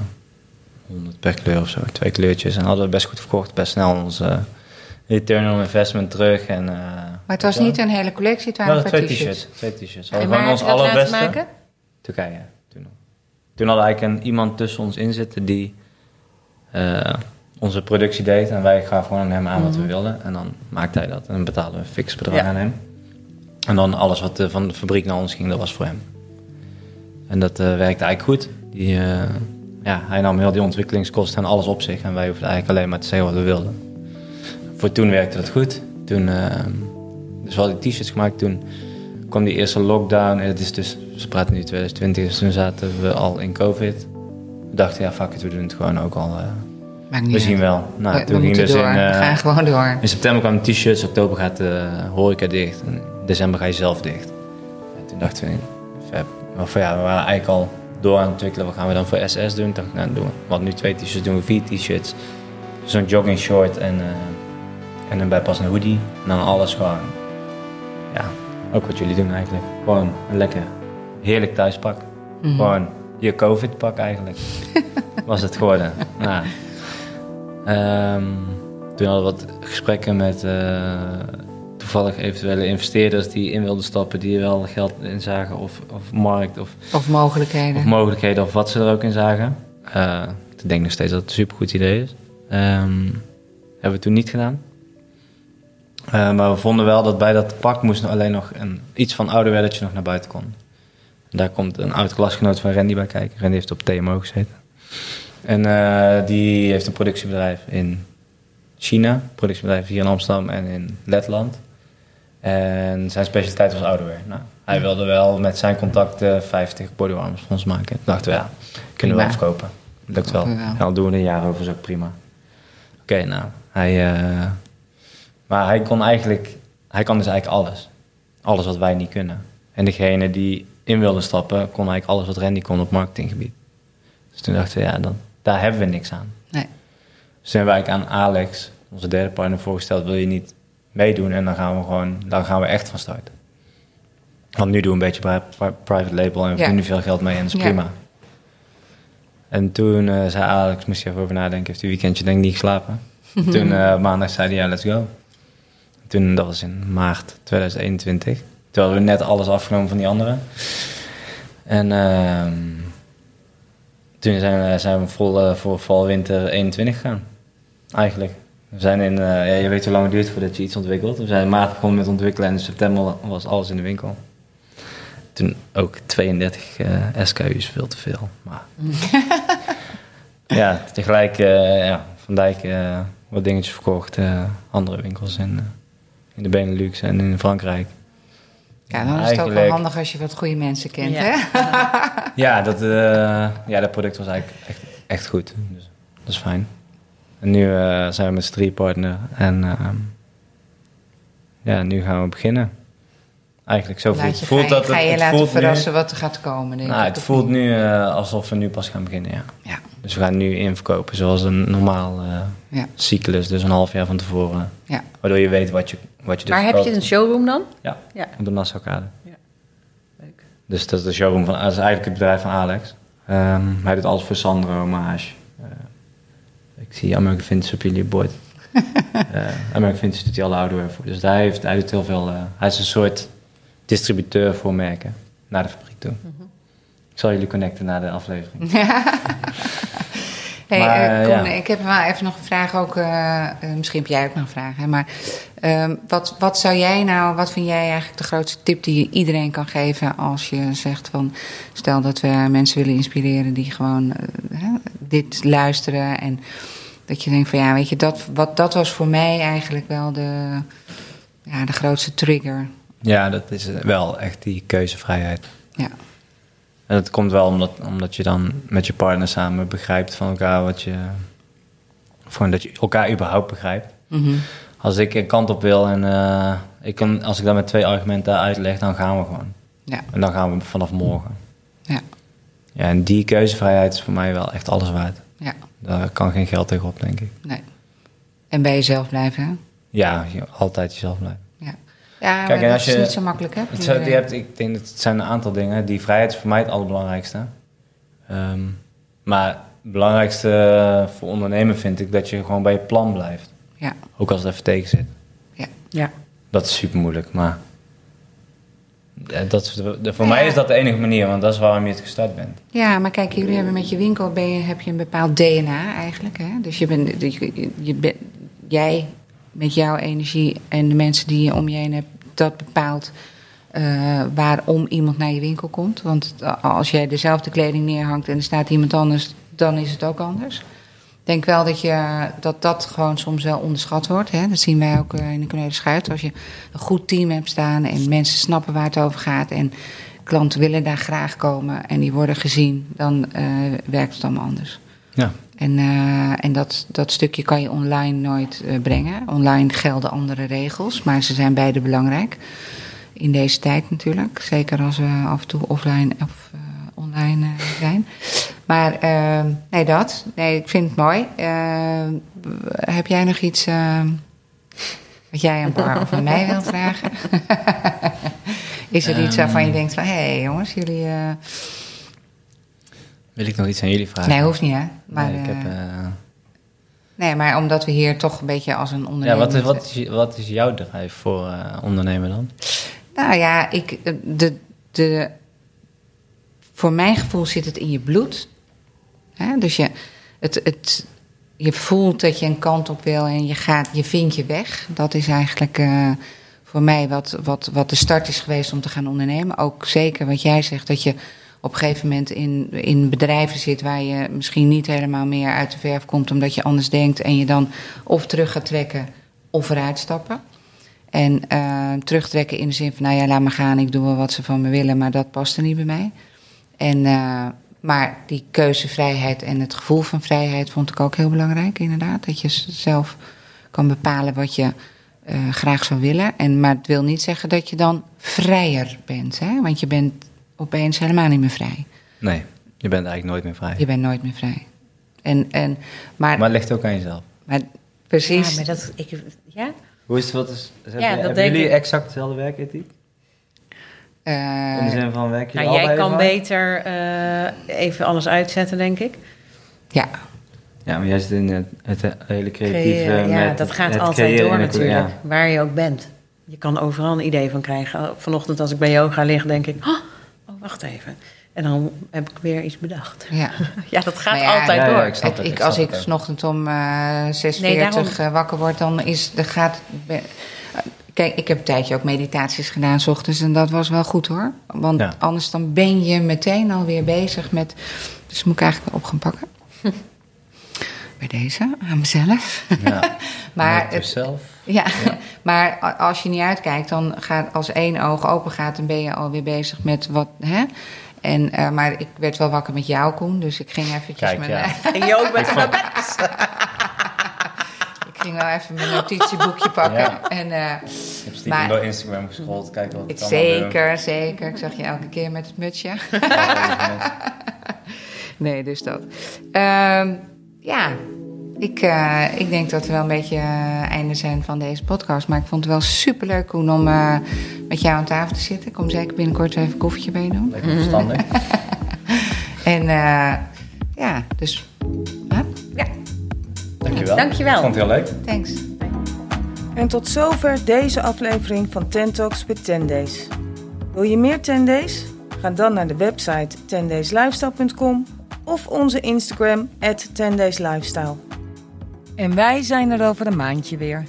100 per kleur of zo, twee kleurtjes. En hadden we best goed verkocht, best snel onze return on investment terug. En, eh, Maar het was niet een hele collectie, het We waren twee t-shirts. Twee t-shirts. We En hadden heb ons allerbeste. maken? Turkije, toen nog. Toen hadden we eigenlijk een, iemand tussen ons in zitten die eh, onze productie deed. En wij gaven gewoon aan hem aan wat we wilden. En dan maakte hij dat. En dan betaalden we een fix bedrag Ja. aan hem. En dan alles wat eh, van de fabriek naar ons ging, dat was voor hem. En dat eh, werkte eigenlijk goed. Die, eh, ja, hij nam heel die ontwikkelingskosten en alles op zich. En wij hoefden eigenlijk alleen maar te zeggen wat we wilden. Voor toen werkte dat goed. Toen, dus we hadden die t-shirts gemaakt. Toen kwam die eerste lockdown. En het is dus, we praten nu 2020, dus toen zaten we al in COVID. We dachten, ja, fuck it, we doen het gewoon ook al. niet we uit. zien wel. Nou, we, toen we ging dus door. in, eh, we gaan gewoon door. in september kwamen de t-shirts, oktober gaat de horeca dicht. En december ga je zelf dicht. En toen dachten we, maar voor ja, we waren eigenlijk al door aan het ontwikkelen. Wat gaan we dan voor SS doen? Dacht ik, nou, doen we. Want nu twee t-shirts doen we vier t-shirts. Zo'n jogging short en, eh, en een bijpassende hoodie. En dan alles gewoon, ja, ook wat jullie doen eigenlijk. Gewoon een lekker, heerlijk thuispak. Gewoon je covid-pak eigenlijk. was het geworden. Nou, ehm, toen hadden we wat gesprekken met eh, toevallig eventuele investeerders die in wilden stappen, die er wel geld in zagen, of, of markt, of, Of mogelijkheden. of mogelijkheden, of wat ze er ook in zagen. Eh, ik denk nog steeds dat het een supergoed idee is. Ehm, hebben we toen niet gedaan. Eh, maar we vonden wel dat bij dat pak moest alleen nog een, iets van dat je nog naar buiten kon. En daar komt een oud klasgenoot van Randy bij kijken. Randy heeft op TMO gezeten. En eh, die heeft een productiebedrijf in China, productiebedrijf hier in Amsterdam en in Letland. En zijn specialiteit was ouderwear. Nou, hij wilde wel met zijn contacten 50 bodywarmers voor ons maken. Toen dachten we, ja, kunnen we wel Prima. verkopen. Lukt wel. Ja, dan doen we een jaar over, is ook prima. Oké, nou, hij... eh, maar hij kon eigenlijk... Hij kan dus eigenlijk alles. Alles wat wij niet kunnen. En degene die in wilde stappen, kon eigenlijk alles wat Randy kon op marketinggebied. Dus toen dachten we, ja, dan, daar hebben we niks aan. Nee. Dus toen hebben we eigenlijk aan Alex, onze derde partner, voorgesteld: wil je niet meedoen? En dan gaan we gewoon, dan gaan we echt van start. Want nu doen we een beetje pri- pri- private label en we Ja. verdienen veel geld mee en dat is Ja. prima. En toen eh, zei Alex, moest je even over nadenken, heeft hij weekendje denk ik niet geslapen. toen eh, maandag zei hij, ja, let's go. Toen, dat was in maart 2021. Toen hadden we net alles afgenomen van die anderen. En ehm, toen zijn we, zijn we vol eh, voor val winter 21 gegaan. Eigenlijk. We zijn in, eh, ja, je weet hoe lang het duurt voordat je iets ontwikkelt. We zijn in maart begonnen met ontwikkelen en in september was alles in de winkel. Toen ook 32 eh, SKU's, veel te veel. Maar ja, tegelijk, eh, ja, Van Dijk eh, wat dingetjes verkocht. eh, andere winkels in, eh, in de Benelux en in Frankrijk. Ja, dan is het ook wel handig als je wat goede mensen kent, Ja. hè? Ja, dat, eh, ja, dat product was eigenlijk echt, echt goed. Dus dat is fijn. En nu eh, zijn we met street partner. En ehm, ja, nu gaan we beginnen. Eigenlijk zo voelt, je, voelt ga, je- dat ga je het laten voelt verrassen wat er gaat komen, denk nou, ik. het voelt niet? nu eh, alsof we nu pas gaan beginnen, ja. Ja, Dus we gaan nu inverkopen zoals een normaal eh, ja, cyclus. Dus een half jaar van tevoren. ja. Waardoor je weet wat je, wat je dus Maar heb je een showroom dan? Ja, Ja. op de Nassaukade. Leuk. Dus dat is de showroom van, dat is eigenlijk het bedrijf van Alex. Ehm, hij doet alles voor Sandro, Homage. Ik zie American Vintage op jullie bord. Eh American Vintage doet hij alle ouderwear voor. Dus hij, heeft, hij doet heel veel... eh, hij is een soort distributeur voor merken naar de fabriek toe. Ik zal jullie connecten naar de aflevering. Hey, Maar, eh, Koen, ja. ik heb wel even nog een vraag ook. misschien heb jij ook nog een vraag, hè, maar ehm, wat, wat zou jij nou, wat vind jij eigenlijk de grootste tip die je iedereen kan geven als je zegt van, stel dat we mensen willen inspireren die gewoon dit luisteren en dat je denkt van ja, weet je, dat, wat, dat was voor mij eigenlijk wel de, ja, de grootste trigger. Ja, dat is wel echt die keuzevrijheid. Ja, En dat komt wel omdat, omdat je dan met je partner samen begrijpt van elkaar wat je... Gewoon dat je elkaar überhaupt begrijpt. Mhm. Als ik een kant op wil en eh, ik kan, als ik dat met twee argumenten uitleg, dan gaan we gewoon. ja, En dan gaan we vanaf morgen. ja, Ja, en die keuzevrijheid is voor mij wel echt alles waard. ja, Daar kan geen geld tegenop, denk ik. nee. En bij jezelf blijven, hè? Ja, je, altijd jezelf blijven. Ja, ja Kijk, maar en dat als is je- niet zo makkelijk, hè? Het je hebt, ik denk dat het zijn een aantal dingen. Die vrijheid is voor mij het allerbelangrijkste. Ehm, maar het belangrijkste voor ondernemen vind ik dat je gewoon bij je plan blijft. Ja, Ook als het even tegen zit. ja. Ja. Dat is super moeilijk, maar dat voor mij is dat de enige manier, want dat is waarom je het gestart bent. ja, maar kijk, jullie hebben met je winkel ben je, heb je een bepaald DNA eigenlijk. Hè? Dus je bent, je, je bent, jij met jouw energie en de mensen die je om je heen hebt, dat bepaalt eh, waarom iemand naar je winkel komt. Want als jij dezelfde kleding neerhangt en er staat iemand anders, dan is het ook anders. Ik denk wel dat, je, dat dat gewoon soms wel onderschat wordt. Hè? Dat zien wij ook eh, in de Cornelis Schuit. Als je een goed team hebt staan en mensen snappen waar het over gaat... en klanten willen daar graag komen en die worden gezien... dan eh, werkt het allemaal anders. Ja. En, eh, en dat, dat stukje kan je online nooit brengen. Online gelden andere regels, maar ze zijn beide belangrijk. In deze tijd natuurlijk. Zeker als we af en toe offline of online zijn. Maar eh, nee, dat. Nee, ik vind het mooi. Eh, heb jij nog iets eh, wat jij Bar of aan mij wil vragen? Is er iets waarvan je denkt van... hé hey, jongens, jullie... eh, Wil ik nog iets aan jullie vragen? Nee, hoeft niet hè. Maar, nee, ik heb, eh, eh, nee, maar omdat we hier toch een beetje als een ja, ondernemer... wat is, wat, is, wat is jouw drijf voor ondernemen dan? Nou ja, ik, de, de, voor mijn gevoel zit het in je bloed. Hè? Dus je, het, het, je voelt dat je een kant op wil en je, gaat, je vindt je weg. Dat is eigenlijk eh, voor mij wat, wat, wat de start is geweest om te gaan ondernemen. Ook zeker wat jij zegt, dat je op een gegeven moment in, in bedrijven zit waar je misschien niet helemaal meer uit de verf komt omdat je anders denkt en je dan of terug gaat trekken of eruit stappen. En eh, terugtrekken in de zin van, nou ja, laat me gaan, ik doe wel wat ze van me willen, maar dat past er niet bij mij. En, eh, maar die keuzevrijheid en het gevoel van vrijheid vond ik ook heel belangrijk, inderdaad. Dat je zelf kan bepalen wat je eh, graag zou willen. En, maar het wil niet zeggen dat je dan vrijer bent, hè? want je bent opeens helemaal niet meer vrij. Nee, je bent eigenlijk nooit meer vrij. Je bent nooit meer vrij. En, en, maar, Maar het ligt ook aan jezelf. maar precies. Ja, maar dat, ik, ja? Hoe is het? Wat is, hebben, Ja, dat hebben denk jullie ik. exact dezelfde werkethiek? Eh, In de zin van werk je Nou, jij kan beter eh, even alles uitzetten, denk ik. ja, Ja, maar jij zit in het, het hele creatieve... Creëren, ja, met dat gaat het altijd door natuurlijk. ja. Waar je ook bent. Je kan overal een idee van krijgen. Vanochtend als ik bij yoga lig, denk ik... Oh, oh, wacht even. En dan heb ik weer iets bedacht. ja. Ja, dat gaat ja, altijd ja, ja, door. ik Het- ik, ik als ik vanochtend om eh 6.40 Nee, daarom- eh, wakker word, dan is de gaat. Kijk, ik heb een tijdje ook meditaties gedaan, s ochtends, en dat was wel goed hoor. Want Ja. anders dan ben je meteen alweer bezig met. Dus moet ik eigenlijk wel op gaan pakken. Bij deze, aan mezelf. Ja. Maar Met het- jezelf. Ja, maar als je niet uitkijkt, dan gaat als één oog open gaat, dan ben je alweer bezig met wat. Hè? En, eh, maar ik werd wel wakker met jou, Koen, dus ik ging eventjes Kijk, mijn, ja. En je ook met ik ging wel even mijn notitieboekje pakken. Ja. En, eh, Ik heb stiekem door Instagram gescrolld, kijken wat ik, ik, zeker, zeker. Ik zag je elke keer met het mutsje. nee, dus dat. Ehm, ja, ik, eh, ik denk dat we wel een beetje uh, einde zijn van deze podcast. Maar ik vond het wel superleuk, Koen, om eh, met jou aan tafel te zitten. Ik kom zeker binnenkort even een koffietje bij je doen. Me verstandig. En eh, ja, dus huh? Dankjewel. Dankjewel. Ik vond het heel leuk. thanks. En tot zover deze aflevering van Ten Talks with 10 Days. Wil je meer 10 Days? Ga dan naar de website 10dayslifestyle.com of onze Instagram at 10dayslifestyle. En wij zijn er over een maandje weer.